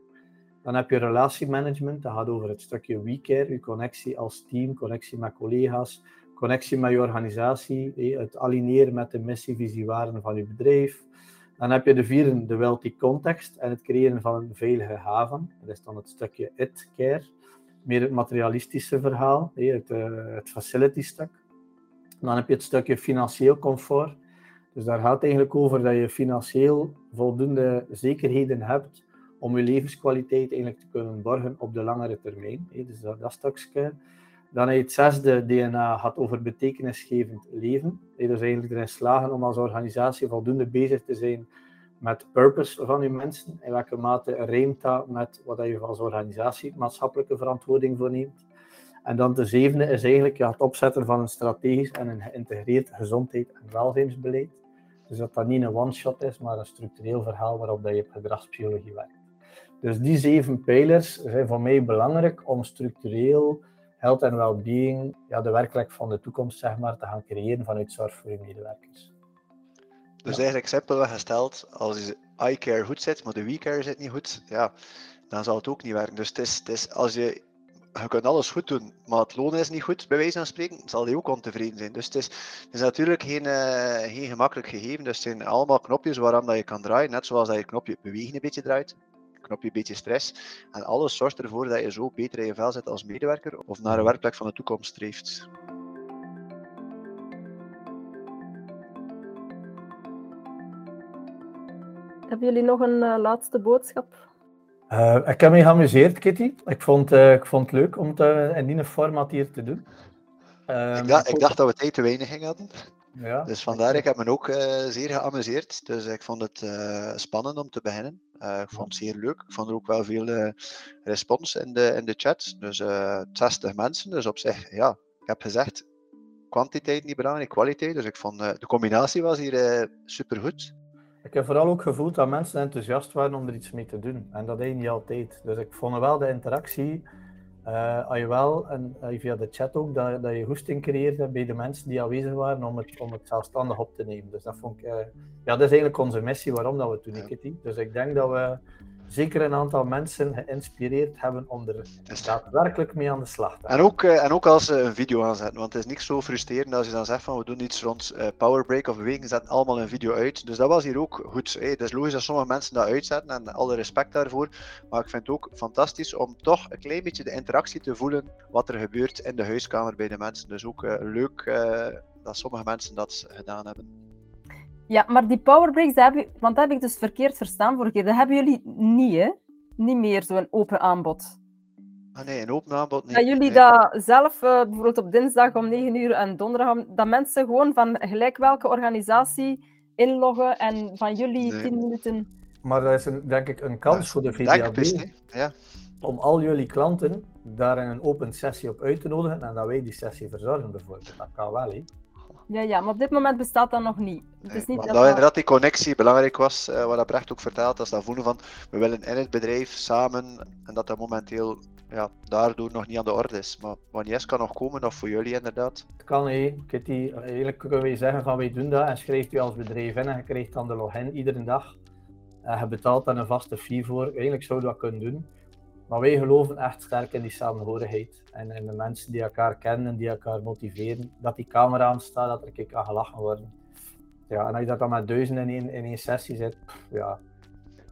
Dan heb je relatiemanagement, dat gaat over het stukje we-care, je connectie als team, connectie met collega's, connectie met je organisatie, het aligneren met de missie, visie, waarden van je bedrijf. Dan heb je de vierde, de wealthy context en het creëren van een veilige haven. Dat is dan het stukje it care, meer het materialistische verhaal, het, uh, het facility stuk. Dan heb je het stukje financieel comfort. Dus daar gaat het eigenlijk over dat je financieel voldoende zekerheden hebt om je levenskwaliteit eigenlijk te kunnen borgen op de langere termijn. Dus dat, dat stukje. Dan het zesde DNA gaat over betekenisgevend leven. Dus eigenlijk erin slagen om als organisatie voldoende bezig te zijn met purpose van je mensen. In welke mate rijmt dat met wat je als organisatie maatschappelijke verantwoording voor neemt. En dan de zevende is eigenlijk het opzetten van een strategisch en een geïntegreerd gezondheid- en welzijnsbeleid. Dus dat dat niet een one-shot is, maar een structureel verhaal waarop dat je op gedragspsychologie werkt. Dus die zeven pijlers zijn voor mij belangrijk om structureel health en well-being, ja, de werkelijk van de toekomst zeg maar, te gaan creëren vanuit zorg voor je medewerkers. Dus eigenlijk simpelweg gesteld, als je eye-care goed zit, maar de we-care zit niet goed, ja, dan zal het ook niet werken. Dus het is, het is, als je, je kunt alles goed doen, maar het loon is niet goed, bij wijze van spreken, zal die ook ontevreden zijn. Dus het is, het is natuurlijk geen, uh, geen gemakkelijk gegeven. Dus het zijn allemaal knopjes waaraan dat je kan draaien, net zoals dat je knopje bewegen een beetje draait knopje een beetje stress. En alles zorgt ervoor dat je zo beter in je vel zit als medewerker of naar een werkplek van de toekomst streeft. Hebben jullie nog een uh, laatste boodschap? Uh, ik heb me geamuseerd, Kitty. Ik vond, uh, ik vond het leuk om het in die format hier te doen. ik, dacht, ik dacht dat we tijd te weinig hadden. Ja, dus vandaar, ik heb me ook zeer geamuseerd. Dus ik vond het spannend om te beginnen. Uh, ik vond het zeer leuk. Ik vond er ook wel veel respons in de, in de chat. Dus uh, eh, 60 mensen. Dus op zich, ja, ik heb gezegd, kwantiteit niet belangrijk, kwaliteit. Dus ik vond de combinatie was hier supergoed. Ik heb vooral ook gevoeld dat mensen enthousiast waren om er iets mee te doen. En dat deed niet altijd. Dus ik vond wel de interactie, als je wel, en via de chat ook, dat, dat je hoesting creëerde bij de mensen die aanwezig waren om het, om het zelfstandig op te nemen. Dus dat vond ik ja, dat is eigenlijk onze missie waarom dat we het doen. Dus ik denk dat we zeker een aantal mensen geïnspireerd hebben om er daadwerkelijk mee aan de slag te gaan. En ook, eh, en ook als ze een video aanzetten, want het is niet zo frustrerend als je dan zegt van we doen iets rond uh, powerbreak of beweging, zetten allemaal een video uit. Dus dat was hier ook goed. Hey, het is logisch dat sommige mensen dat uitzetten en alle respect daarvoor. Maar ik vind het ook fantastisch om toch een klein beetje de interactie te voelen wat er gebeurt in de huiskamer bij de mensen. Dus ook uh, leuk dat sommige mensen dat gedaan hebben. Ja, maar die powerbreaks, heb want dat heb ik dus verkeerd verstaan vorige keer. Dat hebben jullie niet, hè? Niet meer zo'n open aanbod. Ah nee, een open aanbod niet. Dat jullie dat zelf, uh, bijvoorbeeld op dinsdag om 9 uur en donderdag, dat mensen gewoon van gelijk welke organisatie inloggen en van jullie nee. 10 minuten... Maar dat is een, denk ik een kans voor de VDAB ja. om al jullie klanten daar in een open sessie op uit te nodigen en dat wij die sessie verzorgen bijvoorbeeld. Dat kan wel, hè. Ja, ja, maar op dit moment bestaat dat nog niet. Het is niet dat, dat inderdaad die connectie belangrijk was, uh, wat Brecht ook vertelt, dat is dat voelen van we willen in het bedrijf samen en dat dat momenteel ja, daardoor nog niet aan de orde is. Maar wanneer kan nog komen, of voor jullie inderdaad? Het kan, hé. Kitty. Eigenlijk kunnen wij zeggen van wij doen dat en schrijft u als bedrijf in en je krijgt dan de login iedere dag. En je betaalt dan een vaste fee voor. Eigenlijk zou je dat kunnen doen. Maar wij geloven echt sterk in die samenhorigheid. En in de mensen die elkaar kennen, die elkaar motiveren. Dat die camera aanstaat, dat er keer gelachen worden. Ja, en als je dat dan met duizenden in één, in sessie zit, ja,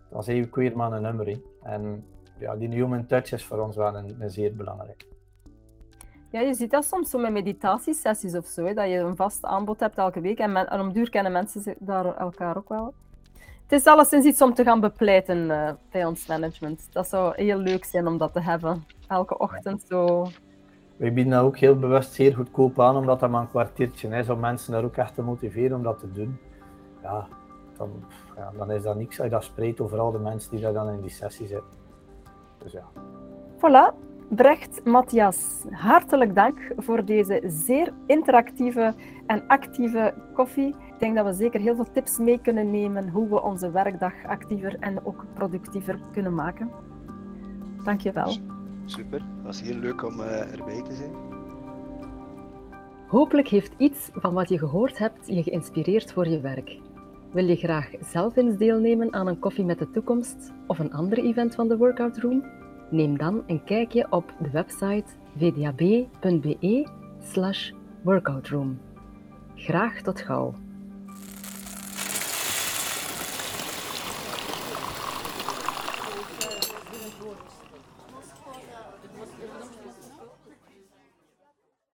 dan zie je weer maar een nummer. En ja, die human touch is voor ons wel een, zeer belangrijk. Ja, je ziet dat soms zo met meditatiesessies of zo, dat je een vast aanbod hebt elke week. En, en om duur kennen mensen daar elkaar ook wel. Het is alleszins iets om te gaan bepleiten uh, bij ons management. Dat zou heel leuk zijn om dat te hebben. Elke ochtend zo. Wij bieden dat ook heel bewust zeer goedkoop aan, omdat dat maar een kwartiertje is, om mensen daar ook echt te motiveren om dat te doen. Ja, dan, ja, dan is dat niks als je dat spreekt over al de mensen die daar dan in die sessie zitten. Dus ja. Voilà, Brecht, Matthias, hartelijk dank voor deze zeer interactieve en actieve koffie denk dat we zeker heel veel tips mee kunnen nemen hoe we onze werkdag actiever en ook productiever kunnen maken. Dank je wel. Super, het was heel leuk om uh, erbij te zijn. Hopelijk heeft iets van wat je gehoord hebt je geïnspireerd voor je werk. Wil je graag zelf eens deelnemen aan een koffie met de toekomst of een ander event van de Workout Room? Neem dan een kijkje op de website vdab.be/workoutroom. Graag tot gauw.